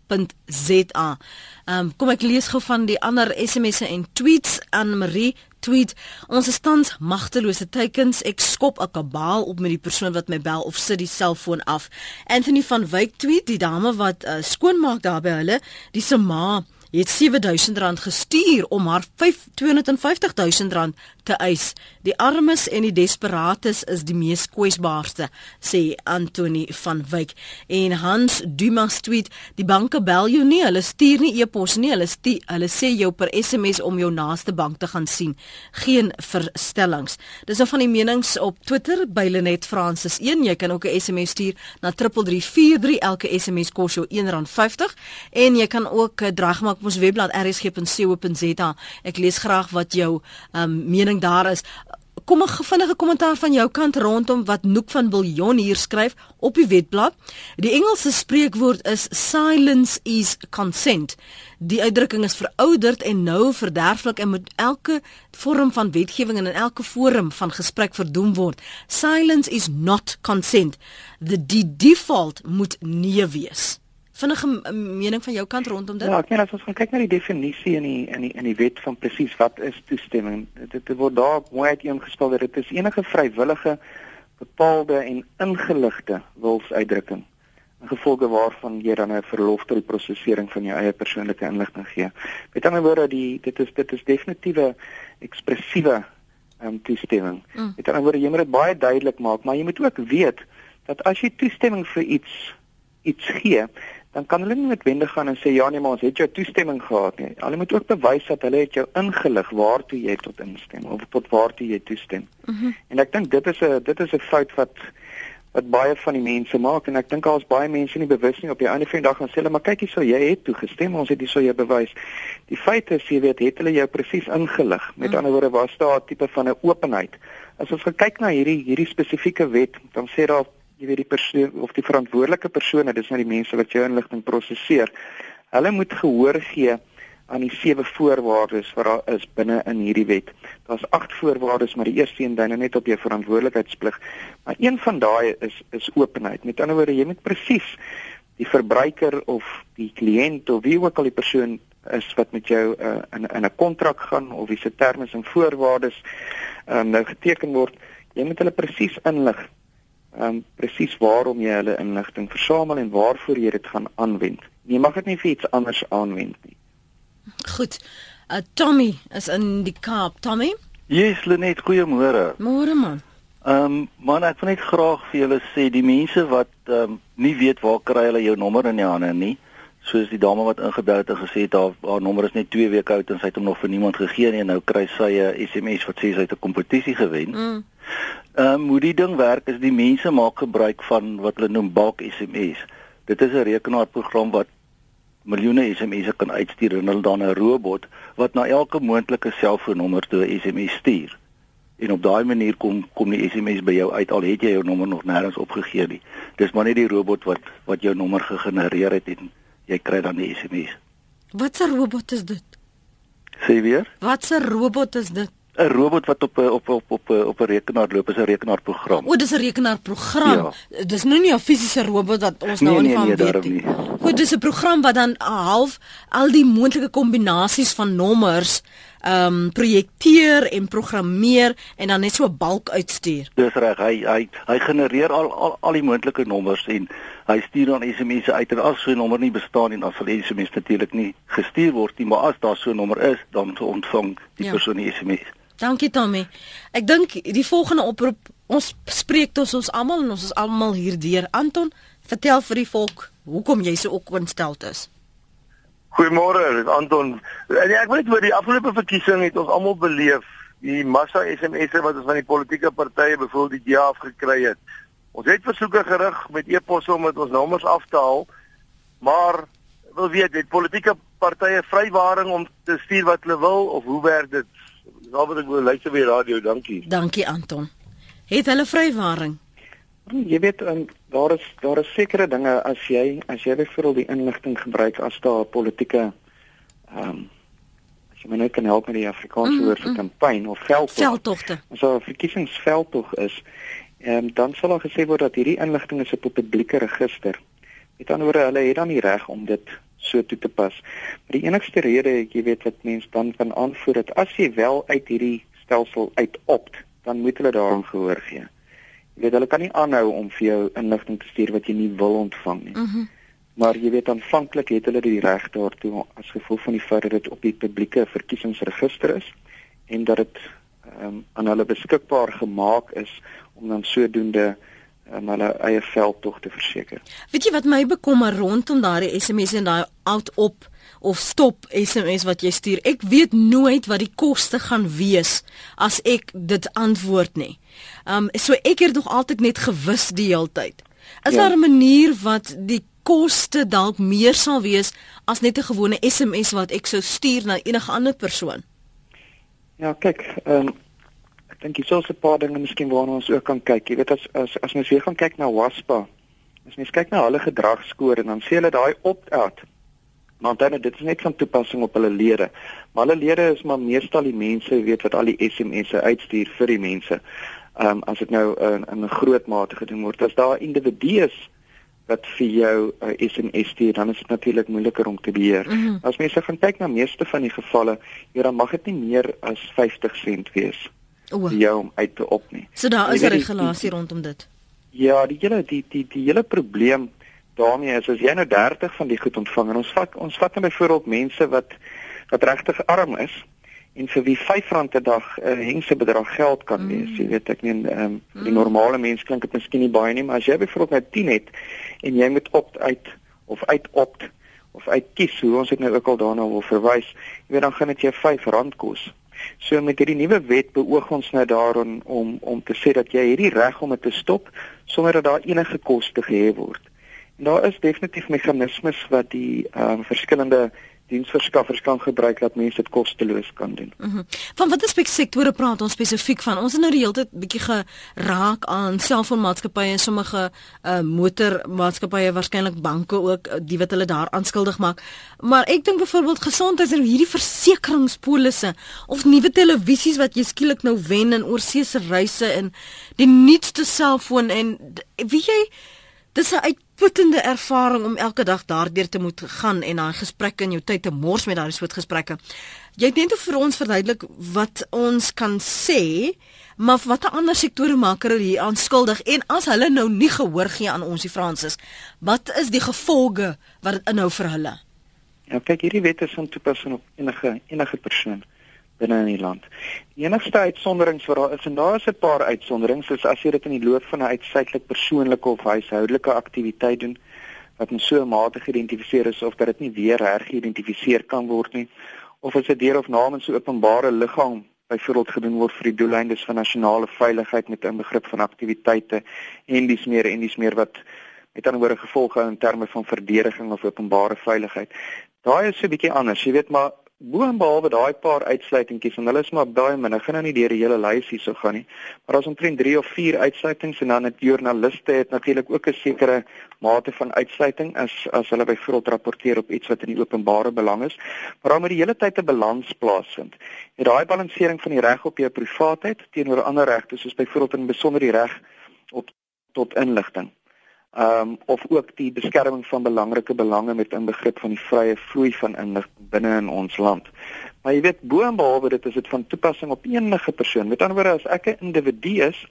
[SPEAKER 1] Ehm um, kom ek lees gou van die ander SMS'e en tweets aan Marie tweet ons is tans magtelose teikens. Ek skop 'n kabaal op met die persoon wat my bel of sit die selfoon af. Anthony van Wyk tweet die dame wat uh, skoonmaak daar by hulle die se ma het R7000 gestuur om haar 250000 rand te eis. Die armes en die desperates is die mees kwesbaarste, sê Anthony van Wyk. En Hans Dumas tweet: "Die banke bel jou nie, hulle stuur nie e-pos nie, hulle stuur, hulle sê jou per SMS om jou naaste bank te gaan sien. Geen verstellings." Dis nou van die menings op Twitter by Lenet Francis 1. Jy kan ook 'n SMS stuur na 3343. Elke SMS kos jou R1.50 en jy kan ook uh, draai gemaak op ons webblad rsg.co.za. Ek lees graag wat jou um, mening daar is. Kom 'n vinnige kommentaar van jou kant rondom wat Noek van Biljon hier skryf op die webblad. Die Engelse spreekwoord is silence is consent. Die uitdrukking is verouderd en nou verderflik en moet elke vorm van wetgewing en in elke forum van gesprek verdoem word. Silence is not consent. The die default moet nee wees. Vinnige mening van jou kant rondom dit?
[SPEAKER 2] Ja, ek meen as ons gaan kyk na die definisie in die in die in die wet van presies wat is toestemming. Dit, dit word daar mooi uiteengespel dat dit is enige vrywillige bepaalde en ingeligte wilsuitdrukking in gevolge waarvan jy dan 'n verlof tot die prosesering van jou eie persoonlike inligting gee. Met ander woorde, die dit is dit is definitiewe ekspressiewe um, toestemming.
[SPEAKER 1] Mm.
[SPEAKER 2] Met ander woorde, jy moet dit baie duidelik maak, maar jy moet ook weet dat as jy toestemming vir iets iets gee, dan kan hulle nie noodwendig gaan en sê ja nee, maar ons het jou toestemming gehad nie. Hulle moet ook bewys dat hulle het jou ingelig waartoe jy tot instem of tot waartoe jy toestem.
[SPEAKER 1] Mm -hmm.
[SPEAKER 2] En ek dink dit is 'n dit is 'n fout wat wat baie van die mense maak en ek dink daar's baie mense nie bewus nie op die einde van die dag gaan sê hulle maar kyk hierso jy het toegestem ons het hierso jou bewys. Die feit is jy weet het hulle jou presies ingelig. Met
[SPEAKER 1] Mm.
[SPEAKER 2] ander woorde was daar 'n tipe van 'n openheid. As ons kyk na hierdie hierdie spesifieke wet, dan sê daar jy weet die persoon of die verantwoordelike persone, dis nou die mense wat jou inligting prosesseer. Hulle moet gehoor gee aan die sewe voorwaardes wat daar is binne in hierdie wet. Daar's agt voorwaardes, maar die eerste een dui nou net op jou verantwoordelikheidsplig. Maar een van daai is is openheid. Met ander woorde, jy moet presies die verbruiker of die kliënt of wie ook al die persoon is wat met jou uh, in in 'n kontrak gaan of wie se terme en voorwaardes um, nou geteken word, jy moet hulle presies inlig. Ehm um, presies waarom jy hulle inligting versamel en waarvoor jy dit gaan aanwend. Jy mag dit nie vir iets anders aanwend nie.
[SPEAKER 1] Goed. Uh, Tommy is in die Kaap. Tommy?
[SPEAKER 9] Yes, Lenet, goeiemôre.
[SPEAKER 1] Môre man.
[SPEAKER 9] Ehm um, man, ek wil net graag vir julle sê die mense wat ehm um, nie weet waar kry hulle jou nommer in die hande nie soos die dame wat ingebel het en gesê het haar haar nommer is net 2 weke oud en sy het hom nog vir niemand gegee nie en nou kry sy 'n SMS wat sê sy het 'n kompetisie gewen. Mm. Ehm um, hoe die ding werk is die mense maak gebruik van wat hulle noem bulk SMS. Dit is 'n rekenaarprogram wat miljoene SMS'e kan uitstuur en hulle dan 'n robot wat na elke moontlike selfoonnommer toe 'n SMS stuur. En op daai manier kom kom die SMS by jou uit al het jy jou nommer nog nêrens opgegee nie. Dis maar net die robot wat wat jou nommer gegenereer het en jy kry dan die SMS.
[SPEAKER 1] Wat 'n robot is dit?
[SPEAKER 9] Sê weer?
[SPEAKER 1] Wat 'n robot is dit?
[SPEAKER 9] 'n robot wat op op op op op 'n rekenaar loop is 'n rekenaarprogram.
[SPEAKER 1] O, dis 'n rekenaarprogram. Ja. Dis nou nie 'n fisiese robot wat ons nou
[SPEAKER 9] nee, nee,
[SPEAKER 1] van
[SPEAKER 9] nee,
[SPEAKER 1] weet nie. Goed, dis 'n program wat dan half al die moontlike kombinasies van nommers ehm um, projekteer en programmeer en dan net so 'n balk uitstuur.
[SPEAKER 9] Dis reg. Hy hy hy genereer al al al die moontlike nommers en hy stuur dan SMS'e uit en as so 'n nommer nie bestaan nie, dan sal die SMS natuurlik nie gestuur word nie, maar as daar so 'n nommer is, dan ontvang die ja. persoon die SMS.
[SPEAKER 1] Dankie Tommy. Ek dink die volgende oproep ons spreek tot ons almal en ons is almal hier deur. Anton, vertel vir die volk hoekom jy so ontstel is.
[SPEAKER 10] Goeiemôre, Anton. Ek weet oor die afgelope verkiesing het ons almal beleef die massa SMS'e wat ons van die politieke partye byvoorbeeld die DA afgekry het. Ons het versoeke gerig met e-posse om dit ons nommers af te haal. Maar wil weet, het politieke partye vrywaring om te stuur wat hulle wil of hoe werk dit? Nou wat ek wil luister weer radio, dankie.
[SPEAKER 1] Dankie Anton. Het hulle vrywaring?
[SPEAKER 2] Jy weet um, daar is daar is sekere dinge as jy as jy byvoorbeeld die inligting gebruik as daar politieke ehm um, as jy my net kan help met die Afrikaanse mm, woord vir mm. kampanje of veldtog.
[SPEAKER 1] Veldtogte.
[SPEAKER 2] As daar 'n verkiesingsveldtog is, ehm um, dan sal daar gesê word dat hierdie inligting is op 'n publieke register. Met ander woorde, hulle het dan die reg om dit so toe te pas. Maar die enigste rede, jy weet wat mense dan kan aanvoer dat as jy wel uit hierdie stelsel uitopt, dan moet hulle daarom gehoor gee. Jy weet hulle kan nie aanhou om vir jou inligting te stuur wat jy nie wil ontvang nie. Mm -hmm. Maar jy weet aanvanklik het hulle die reg daartoe as gevolg van die feit dat dit op die publieke verkiesingsregister is en dat dit um, aan hulle beskikbaar gemaak is om dan sodoende um, hulle eie veldtog te verseker.
[SPEAKER 1] Weet jy wat my bekommer rondom daardie SMS en daai out op of stop SMS wat jy stuur? Ek weet nooit wat die koste gaan wees as ek dit antwoord nie. Um so ek het nog altyd net gewis die hele tyd. Is ja. daar 'n manier wat die koste dalk meer sal wees as net 'n gewone SMS wat ek sou stuur na enige ander persoon?
[SPEAKER 2] Ja, kyk, ehm um, dink jy soos 'n paar dinge miskien waarna ons ook kan kyk. Jy weet as as as mens weer gaan kyk na WASPA, as mens kyk na hulle gedragskoor en dan sê hulle daai opt-out. Maar dan dit is net van toepassing op hulle lede. Maar hulle lede is maar meestal die mense, jy weet wat al die SMS'e uitstuur vir die mense. Ehm um, as dit nou in 'n groot mate gedoen word, as daar individue wat vir jou 'n uh, SMS stuur, dan is dit natuurlik moeiliker om te beheer. Mm -hmm. As mense gaan kyk na meeste van die gevalle, ja, dan mag dit nie meer as 50 sent wees vir jou om uit te op nie.
[SPEAKER 1] So daar is 'n regulasie rondom dit.
[SPEAKER 2] Ja, die hele die die die hele probleem daarmee is as jy nou 30 van die goed ontvang en ons vat ons vat net nou byvoorbeeld mense wat wat regtig arm is en vir wie R5 'n dag 'n uh, hengse bedrag geld kan wees. Mm. Jy weet ek meen ehm um, die mm. normale mens klink dit miskien nie baie nie, maar as jy byvoorbeeld net 10 het en jy moet opt uit of uit opt of uit kies hoe ons dit nou ook al daarna wil verwys, jy weet dan gaan dit jou R5 kos. So met hierdie nuwe wet beoog ons nou daarin om om te sê dat jy hierdie reg om dit te stop sonder dat daar enige koste gehef word. En daar is definitief meganismes wat die ehm um, verskillende diensverskaffers kan gebruik dat mense dit kosteloos kan doen.
[SPEAKER 1] Mm -hmm. Van watter sektore praat ons spesifiek van? Ons het nou die hele tyd bietjie geraak aan selfoonmaatskappye en sommige uh, motormaatskappye, waarskynlik banke ook, uh, die wat hulle daar aanskuldig maak. Maar ek dink byvoorbeeld gesondheids en hierdie versekeringspolisse of nuwe televisies wat jy skielik nou wen in oorsese reise en die nuutste selfoon en weet jy dis 'n uitputtende ervaring om elke dag daardeur te moet gaan en daai gesprekke in jou tyd te mors met daai soort gesprekke. Jy het net vir ons verduidelik wat ons kan sê, maar watter ander sektore maak hulle hier aanskuldig en as hulle nou nie gehoor gee aan ons die Fransis, wat is die gevolge wat dit inhou vir hulle?
[SPEAKER 2] Ja, kyk hierdie wet is van toepassing op enige enige persoon binne in die land. Die enigste uitsonderings wat daar is en daar is 'n paar uitsonderings, is as jy dit in die loop van 'n uitsluitlik persoonlike of huishoudelike aktiwiteit doen wat in so 'n mate geïdentifiseer is of dat dit nie weer hergeïdentifiseer kan word nie of as dit deur of namens 'n openbare liggaam byvoorbeeld gedoen word vir die doeleindes van nasionale veiligheid met 'n begrip van aktiwiteite en dis meer en dis meer wat met ander woorde gevolge in terme van verdediging of openbare veiligheid. Daai is so 'n bietjie anders, jy weet maar boonbehalwe daai paar uitsluitingkies en hulle is maar baie min. Ek gaan nou nie deur die hele lys hierso gaan nie. Maar daar's omtrent 3 of 4 uitsluitings en dan het joernaliste het natuurlik ook 'n sekere mate van uitsluiting as as hulle byvoorbeeld rapporteer op iets wat in die openbare belang is. Maar dan moet die hele tyd 'n balans plaasvind. En daai balansering van die reg op jou privaatheid teenoor ander regte soos byvoorbeeld in besonder die reg op tot inligting ehm um, of ook die beskerming van belangrike belange met inbegrip van die vrye vloei van inligting binne in ons land. Maar jy weet boonbehalwe dit is dit van toepassing op enige persoon. Met ander woorde as ek 'n individu is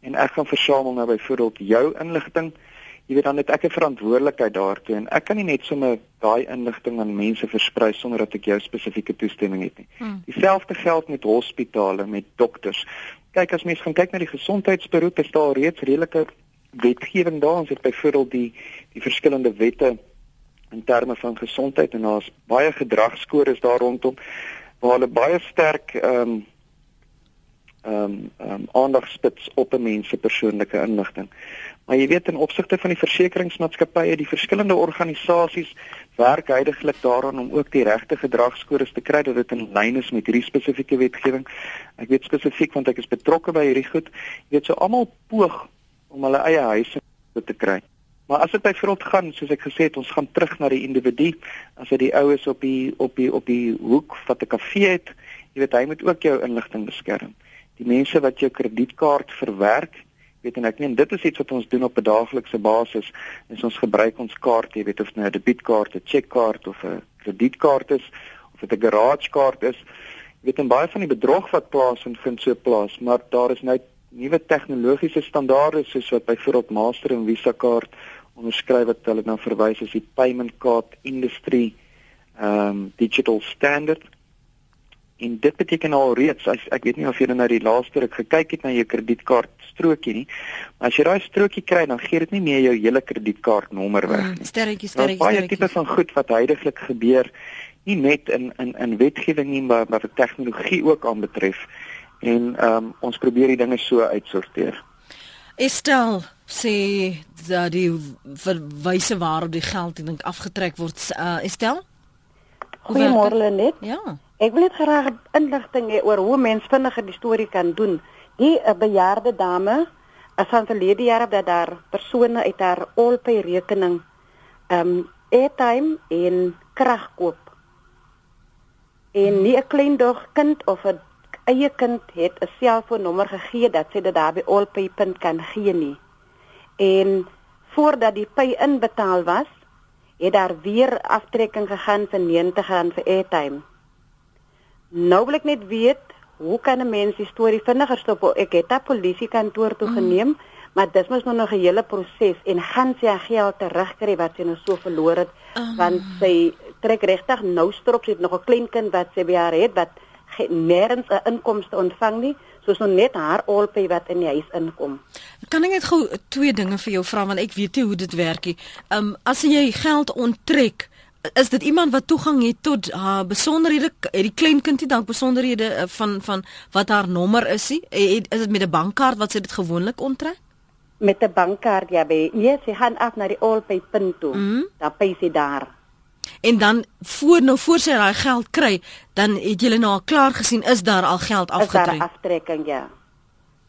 [SPEAKER 2] en ek gaan versamel nou byvoorbeeld jou inligting, jy weet dan het ek 'n verantwoordelikheid daartoe en ek kan nie net sommer daai inligting aan mense versprei sonder dat ek jou spesifieke toestemming het nie. Hmm. Dieselfde geld met hospitale, met dokters. Kyk as mens gaan kyk na die gesondheidsberoep, is daar reeds redelike wetgewing daar ons het byvoorbeeld die die verskillende wette in terme van gesondheid en daar's baie gedragskores daar rondom waar hulle baie sterk ehm um, ehm um, um, aandag spits op 'n mens se persoonlike inligting. Maar jy weet in opsigte van die versekeringsmaatskappye, die verskillende organisasies werk heidaglik daaraan om ook die regte gedragskores te kry dat dit in lyn is met hierdie spesifieke wetgewing. Ek weet spesifiek want ek is betrokke by hierdie goed. Jy weet so almal poog om hulle eie huise te kry. Maar as dit byvoorbeeld gaan, soos ek gesê het, ons gaan terug na die individu, as dit die oues op die op die op die hoek wat 'n kafee het, jy weet hy moet ook jou inligting beskerm. Die mense wat jou kredietkaart verwerk, weet en ek meen dit is iets wat ons doen op 'n daaglikse basis. Is ons gebruik ons kaart, jy weet of nou 'n debietkaart, 'n chequekaart of 'n kredietkaart is of dit 'n garagekaart is. Jy weet en baie van die bedrog wat plaasvind vind so plaas, maar daar is nou nuwe tegnologiese standaarde soos wat byvoorbeeld Master en Visa kaart onderskryf wat hulle nou verwys as die payment card industry um digital standard. En dit beteken al reeds as ek weet nie of jy nou die laaste ruk gekyk het na jou kredietkaart strokie nie maar as jy daai strokie kry dan gee dit nie meer jou hele kredietkaartnommer weg
[SPEAKER 1] mm, nie. sterretjie sterretjie
[SPEAKER 2] baie tipe van goed wat heidaglik gebeur nie net in in in wetgewing nie maar wat tegnologie ook aanbetref en ehm um, ons probeer die dinge so uitsorteer.
[SPEAKER 1] Estel sê dat die verwyse waarop die geld ek dink afgetrek word uh, Estel?
[SPEAKER 8] Goeiemôre net.
[SPEAKER 1] Ja.
[SPEAKER 8] Ek wil net graag inligting hê oor hoe mens vinniger die storie kan doen. Die uh, bejaarde dame as van verlede jaar dat daar persone uit haar Allpay rekening ehm um, airtime en krag koop. En nie 'n klein dog kind of 'n eie kind het 'n selfoonnommer gegee dat sy dit daar by Allpay.com kan gee nie. En voordat die pay inbetaal was, het daar weer aftrekking gegaan vir 90 rand vir airtime. Nou wil ek net weet, hoe kan 'n mens die storie vinniger stop? Ek het 'n polisiekantoor toe mm. geneem, mm. maar dit was nog 'n hele proses en gaan sy haar geld terugkry wat sy nou so verloor het, um. want sy trek regtig nou strop sy het nog 'n klein kind wat sy by haar het wat nêrens 'n inkomste ontvang nie, soos nou net haar alpay wat in die huis inkom.
[SPEAKER 1] Kan ek net gou twee dinge vir jou vra want ek weet nie hoe dit werk nie. Um as jy geld onttrek, is dit iemand wat toegang het tot haar besonderhede, het die kleinkind nie dalk besonderhede eh, van van wat haar nommer is nie? Is dit met 'n bankkaart wat sy dit gewoonlik onttrek?
[SPEAKER 8] Met 'n bankkaart ja, by. Nee, sy gaan af na die alpay punt toe. Mm -hmm. Dan pay sy daar
[SPEAKER 1] en dan voor nou voor sy daai geld kry, dan het julle nou al klaar gesien is daar al geld afgetrek. Is
[SPEAKER 8] daar aftrekking ja.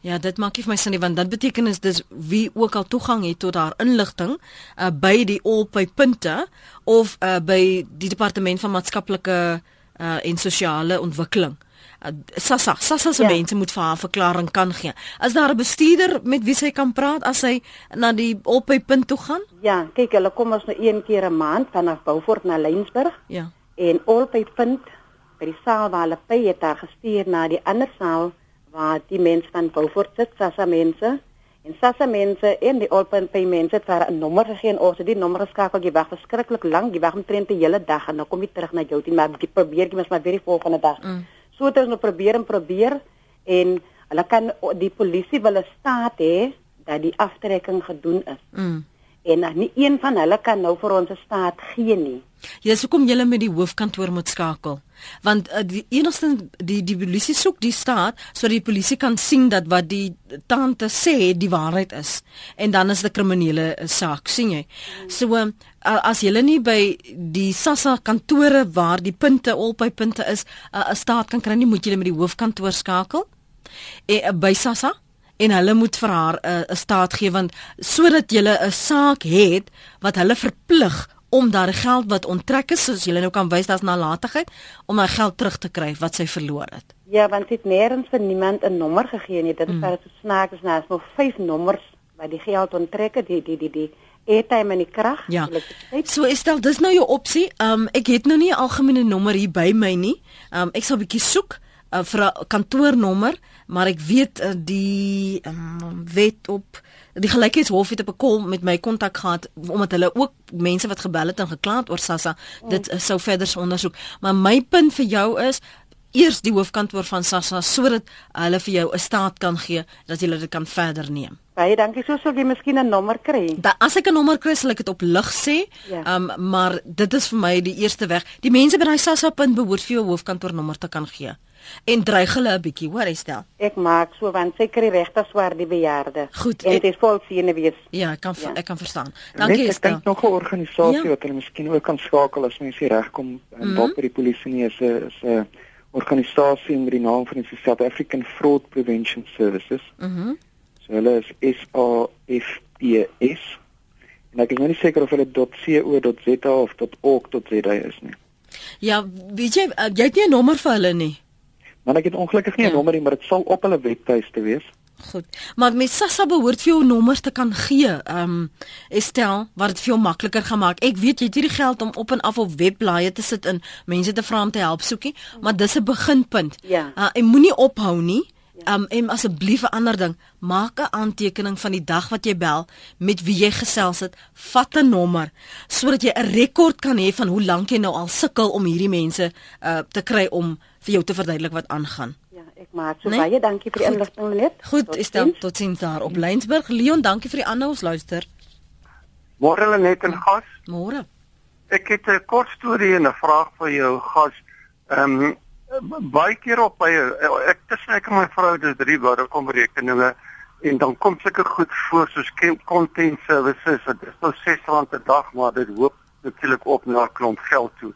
[SPEAKER 1] Ja, dit maak nie vir my sin nie want dit beteken is dis wie ook al toegang het tot haar inligting uh, by die Allpay punte of uh, by die departement van maatskaplike uh, en sosiale ontwikkeling. Uh, Sassa, Sassa se ja. mense moet vir haar verklaring kan gee. Is daar 'n bestuurder met wie sy kan praat as sy na die opheipunt toe gaan?
[SPEAKER 8] Ja, kyk, hulle kom ons nou een keer 'n maand vanaf Beaufort na Lensburg.
[SPEAKER 1] Ja.
[SPEAKER 8] En opheipunt by die saal waar hulle pay het daar gestuur na die ander saal waar die mense van Beaufort sit, Sassa mense. En Sassa mense en die open payments het vir 'n nommer gegee en ons het die nommer geskakel. Jy wag verskriklik lank, jy wag omtrent die hele dag en dan kom jy terug na jou team, maar jy probeer jy mos maar weer die volgende dag. Mm. So het ons nou probeer en probeer en hulle kan die polisie wil staat hê dat die aftrekking gedoen is. Mm en nie een van hulle kan nou vir ons 'n staat gee nie.
[SPEAKER 1] Ja, so kom julle met die hoofkantoor moet skakel. Want uh, die enigste die die polisie soek die staat sodat die polisie kan sien dat wat die tante sê die waarheid is. En dan is dit 'n kriminele uh, saak, sien jy? So uh, as julle nie by die SASSA kantore waar die punte by punte is, 'n uh, staat kan kry nie, moet julle met die hoofkantoor skakel. En uh, by SASSA en hulle moet vir haar 'n uh, staat gee want sodat jy 'n saak het wat hulle verplig om daardie geld wat onttrek is soos jy nou kan wys daar's nalatigheid om haar geld terug te kry wat sy verloor het.
[SPEAKER 8] Ja, want dit nêrens vir niemand 'n nommer gegee nie. Dit is baie mm. so snaaks, nou is nog vyf nommers wat die geld onttrek, die die die die airtime en die krag.
[SPEAKER 1] Ja. So stel dis nou jou opsie. Um ek het nou nie 'n algemene nommer hier by my nie. Um ek sal 'n bietjie soek uh, vir 'n kantoornommer, maar ek weet uh, die um, wet op die gelykheidshof het op 'n kol met my kontak gehad omdat hulle ook mense wat gebel het en gekla het oor Sassa dit uh, sou verder ondersoek. Maar my punt vir jou is eers die hoofkantoor van Sassa sodat hulle vir jou 'n staat kan gee dat jy dit kan verder neem.
[SPEAKER 8] Baie dankie. So sou jy miskien 'n nommer kry.
[SPEAKER 1] Da, as ek 'n nommer kry, sal ek dit op lig sê. Ja. Um maar dit is vir my die eerste weg. Die mense by daai Sassa punt behoort vir jou hoofkantoornommer te kan gee en dreig hulle 'n bietjie, hoor Estel.
[SPEAKER 8] Ek maak so want seker die regte swaar die bejaarde.
[SPEAKER 1] Goed.
[SPEAKER 8] En dit is vol sien wees.
[SPEAKER 1] Ja, ek kan ja. ek kan verstaan. Dankie Estel.
[SPEAKER 2] Ek dink nog 'n organisasie ja? wat hulle miskien ook kan skakel as mense regkom en mm -hmm. dalk by die polisie nie is 'n is 'n organisasie met die naam van die South African Fraud Prevention Services. Mhm. Mm so hulle is S A F P S. En ek is nou nie seker of hulle .co.za of .org.za is nie.
[SPEAKER 1] Ja, weet jy, uh, jy het nie 'n nommer vir hulle nie.
[SPEAKER 2] Maar ek het ongelukkig nie 'n ja. nommer nie, maar dit sal op hulle webtuiste wees.
[SPEAKER 1] Goed. Maar met Sassa behoort vir jou nommers te kan gee. Ehm um, Estel, wat dit vir jou makliker gemaak. Ek weet jy het hierdie geld om op en af op webblaaie te sit en mense te vra om te help soekie, maar dis 'n beginpunt.
[SPEAKER 8] Ja.
[SPEAKER 1] Uh, en moenie ophou nie. Um en asseblief 'n ander ding, maak 'n aantekening van die dag wat jy bel, met wie jy gesels het, vat 'n nommer sodat jy 'n rekord kan hê van hoe lank jy nou al sukkel om hierdie mense uh te kry om vir jou te verduidelik wat aangaan.
[SPEAKER 8] Ja, ek maak so nee? baie dankie vir die inligting net.
[SPEAKER 1] Goed, tot is dan tot sins daar op Lensburg. Leon, dankie vir die aanhou luister.
[SPEAKER 11] Môre hulle net in gas.
[SPEAKER 1] Môre.
[SPEAKER 11] Ek het 'n kort storie en 'n vraag vir jou gas. Ehm um, baie keer op by ek tussen ek en my vrou dis drie word kom rekeninge en dan kom sulke goed voor soos content services dit is nou R6 per dag maar dit hoop natuurlik op na 'n klomp geld toe.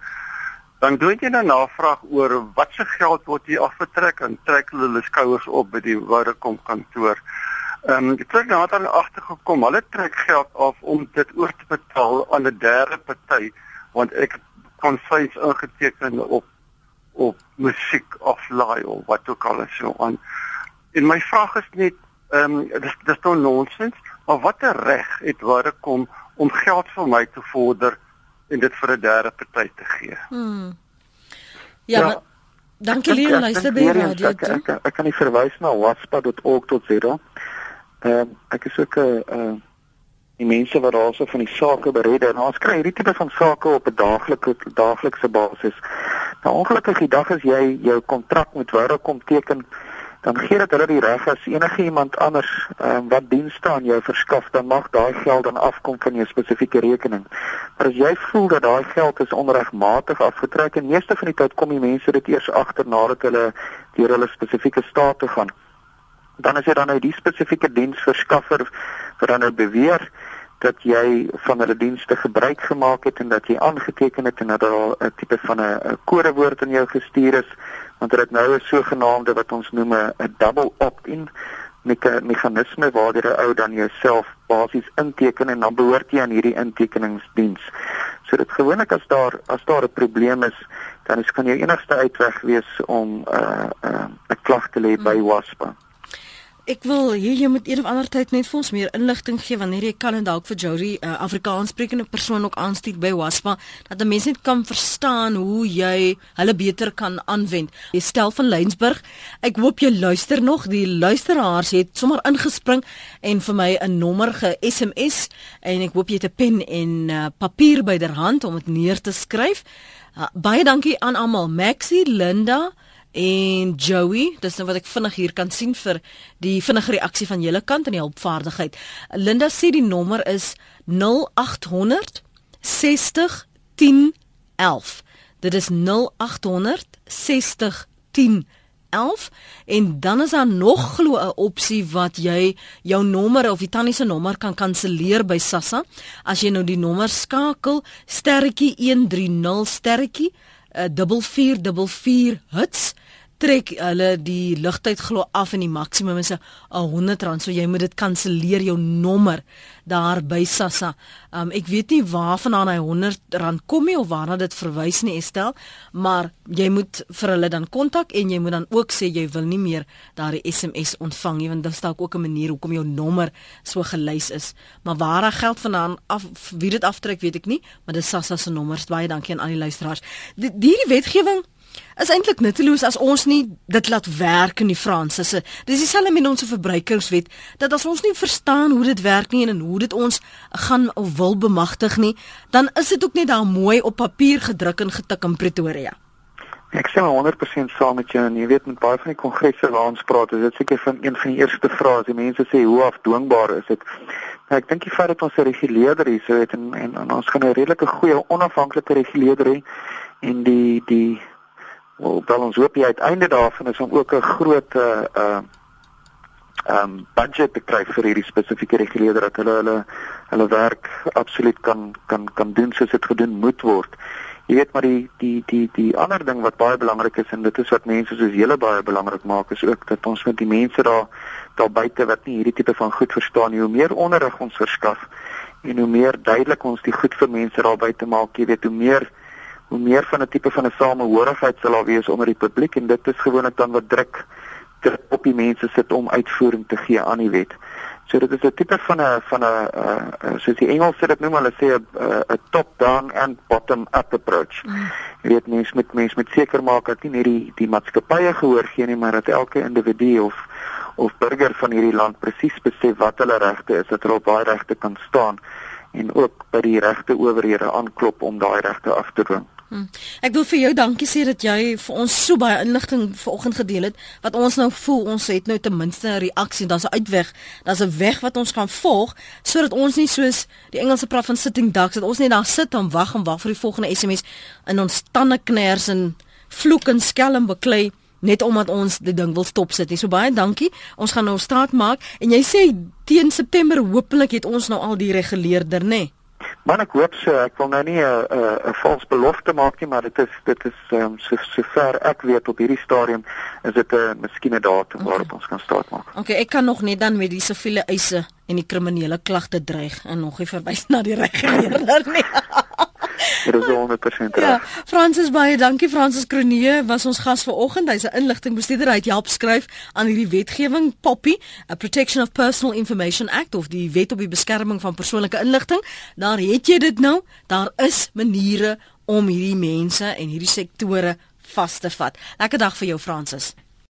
[SPEAKER 11] Dan doen jy 'n nou navraag oor wat se geld word hier afgetrek en trek hulle hulle skouers op by die Vodacom kantoor Ehm um, ek het nou dan agtergekom hulle trek geld af om dit oor te betaal aan 'n derde party want ek kon sies ingeteken op op musiek of laai of wat ook al is so aan. En my vraag is net ehm um, dis dis nou nonsens, maar watter reg het waar kom om geld vir my te vorder en dit vir 'n derde party te gee?
[SPEAKER 1] Hmm. Ja, ja maar, dankie Leon, luister by radio.
[SPEAKER 2] Ek, ek, ek, ek kan nie verwys na waspa.org.za. Ehm um, ek is ook 'n uh, die mense wat daarso van die sake beredder. Nou ons kry hierdie tipe van sake op 'n daaglikse daaglikse basis. Nou ongelukkig die dag as jy jou kontrak met Vodacom teken, dan gee dit hulle die reg as enige iemand anders um, wat dienste aan jou verskaf, dan mag daai geld dan afkom van jou spesifieke rekening. Maar as jy voel dat daai geld is onregmatig afgetrek en meeste van die tyd kom die mense dit eers agter nadat hulle deur hulle spesifieke state gaan dan is dit dan nou die spesifieke diensverskaffer wat dan nou beweer dat jy van hulle dienste gebruik gemaak het en dat jy aangeteken het en dat daar 'n tipe van 'n kodewoord aan jou gestuur is want dit nou 'n sogenaamde wat ons noem 'n double opt-in meganisme waar jy 'n ou dan jouself basies inteken en dan behoort jy aan hierdie intekeningsdiens. So dit gewoonlik as daar as daar 'n probleem is dan is kan jou enigste uitweg wees om 'n uh, 'n uh, klag te lê by WASPA.
[SPEAKER 1] Ek wil hier jy moet een of ander tyd net vir ons meer inligting gee wanneer jy kan en dalk vir Jody 'n uh, Afrikaanssprekende persoon ook aanstuur by WASPA dat die mense net kan verstaan hoe jy hulle beter kan aanwend. Jy stel van Lensburg. Ek hoop jy luister nog. Die luisteraars het sommer ingespring en vir my 'n nommer ge-SMS en ek hoop jy het 'n pen en uh, papier byderhand om dit neer te skryf. Uh, baie dankie aan almal. Maxie, Linda, en Joey, dis nou wat ek vinnig hier kan sien vir die vinnige reaksie van julle kant en die hulpvaardigheid. Linda sê die nommer is 0800 60 10 11. Dit is 0800 60 10 11 en dan is daar nog glo 'n opsie wat jy jou nommer of die tannie se nommer kan kanselleer by Sassa. As jy nou die nommer skakel sterretjie 130 sterretjie 4444 hits trek hulle die ligtyd glo af en die maksimum is 'n R100 so jy moet dit kanselleer jou nommer daar by Sassa. Um, ek weet nie waarvandaan hy R100 kom nie of waarna dit verwys nie Estel, maar jy moet vir hulle dan kontak en jy moet dan ook sê jy wil nie meer daardie SMS ontvang nie want dit staan ook 'n manier hoekom jou nommer so gelys is. Maar waar hy geld vandaan af wie dit aftrek weet ek nie, maar dis Sassa se nommers. Baie dankie aan al die luisteraars. Die, die wetgewing is eintlik nutteloos as ons nie dit laat werk in die Franse. Dis dieselfde met ons verbruikerswet dat as ons nie verstaan hoe dit werk nie en hoe dit ons gaan of wil bemagtig nie, dan is dit ook net daar mooi op papier gedruk en getik in Pretoria.
[SPEAKER 2] Ek sê 100% saam met jou en jy weet met baie van die kongresse waar ons praat, is dit seker van een van die eerste vrae as die mense sê hoe afdwingbaar is dit? Nou, ek dink die feit dat ons 'n reguleerder hier het en, en, en ons gaan 'n redelike goeie onafhanklike reguleerder hê en die die wel ons hoop jy uiteinde daarvan is om ook 'n groot uh uh um budget te kry vir hierdie spesifieke reguleerder dat hulle hulle hulle werk absoluut kan kan kan doen soos dit gedoen moet word. Jy weet maar die die die die ander ding wat baie belangrik is en dit is wat mense soos julle baie belangrik maak is ook dat ons met die mense daar daar buite wat nie hierdie tipe van goed verstaan nie, hoe meer onderrig ons verskaf en hoe meer duidelik ons die goed vir mense daar buite maak, jy weet hoe meer hoe meer van 'n tipe van 'n samehorigheid sal daar wees onder die publiek en dit is gewoonlik dan wat druk druk op die mense sit om uitvoering te gee aan die wet. So dit is 'n tipe van 'n van 'n uh, soos die Engels sê dit noem hulle sê 'n 'n top-down and bottom-up approach. Mm. Jy weet mense met mense met seker maak dat nie net die die maatskappye gehoor gee nie, maar dat elke individu of of burger van hierdie land presies besef wat hulle regte is, dat hulle op daai regte kan staan en ook by die regte owerhede aanklop om daai regte af te dwing.
[SPEAKER 1] Hmm. Ek wil vir jou dankie sê dat jy vir ons so baie inligting vanoggend gedeel het wat ons nou voel ons het nou ten minste 'n reaksie, daar's 'n uitweg, daar's 'n weg wat ons kan volg sodat ons nie soos die Engelse praat van sitting ducks dat ons net daar sit en wag en wag vir die volgende SMS in ons tande kners en vloek en skelm beklei net omdat ons die ding wil stop sit. So baie dankie. Ons gaan nou staat maak en jy sê teen September hopelik het ons nou al die reguleerder, nê? Nee?
[SPEAKER 2] Maar ek hoop so, ek wil nou nie 'n 'n 'n vals belofte maak nie, maar dit is dit is um, so sover ek weet op hierdie stadium is dit 'n miskien 'n datum okay. waarop ons kan staat maak.
[SPEAKER 1] Okay, ek kan nog net dan met die siviele eise en die kriminele klagte dreig en nog nie verwys na die regering nie.
[SPEAKER 2] Dit is 100% reg. Ja,
[SPEAKER 1] Fransis baie dankie Fransis Kronee was ons gas vanoggend. Hy's 'n inligtingbestuurder. Hy het help skryf aan hierdie wetgewing Poppy, a Protection of Personal Information Act of die wet op die beskerming van persoonlike inligting. Daar het jy dit nou. Daar is maniere om hierdie mense en hierdie sektore vas te vat. Lekker dag vir jou Fransis.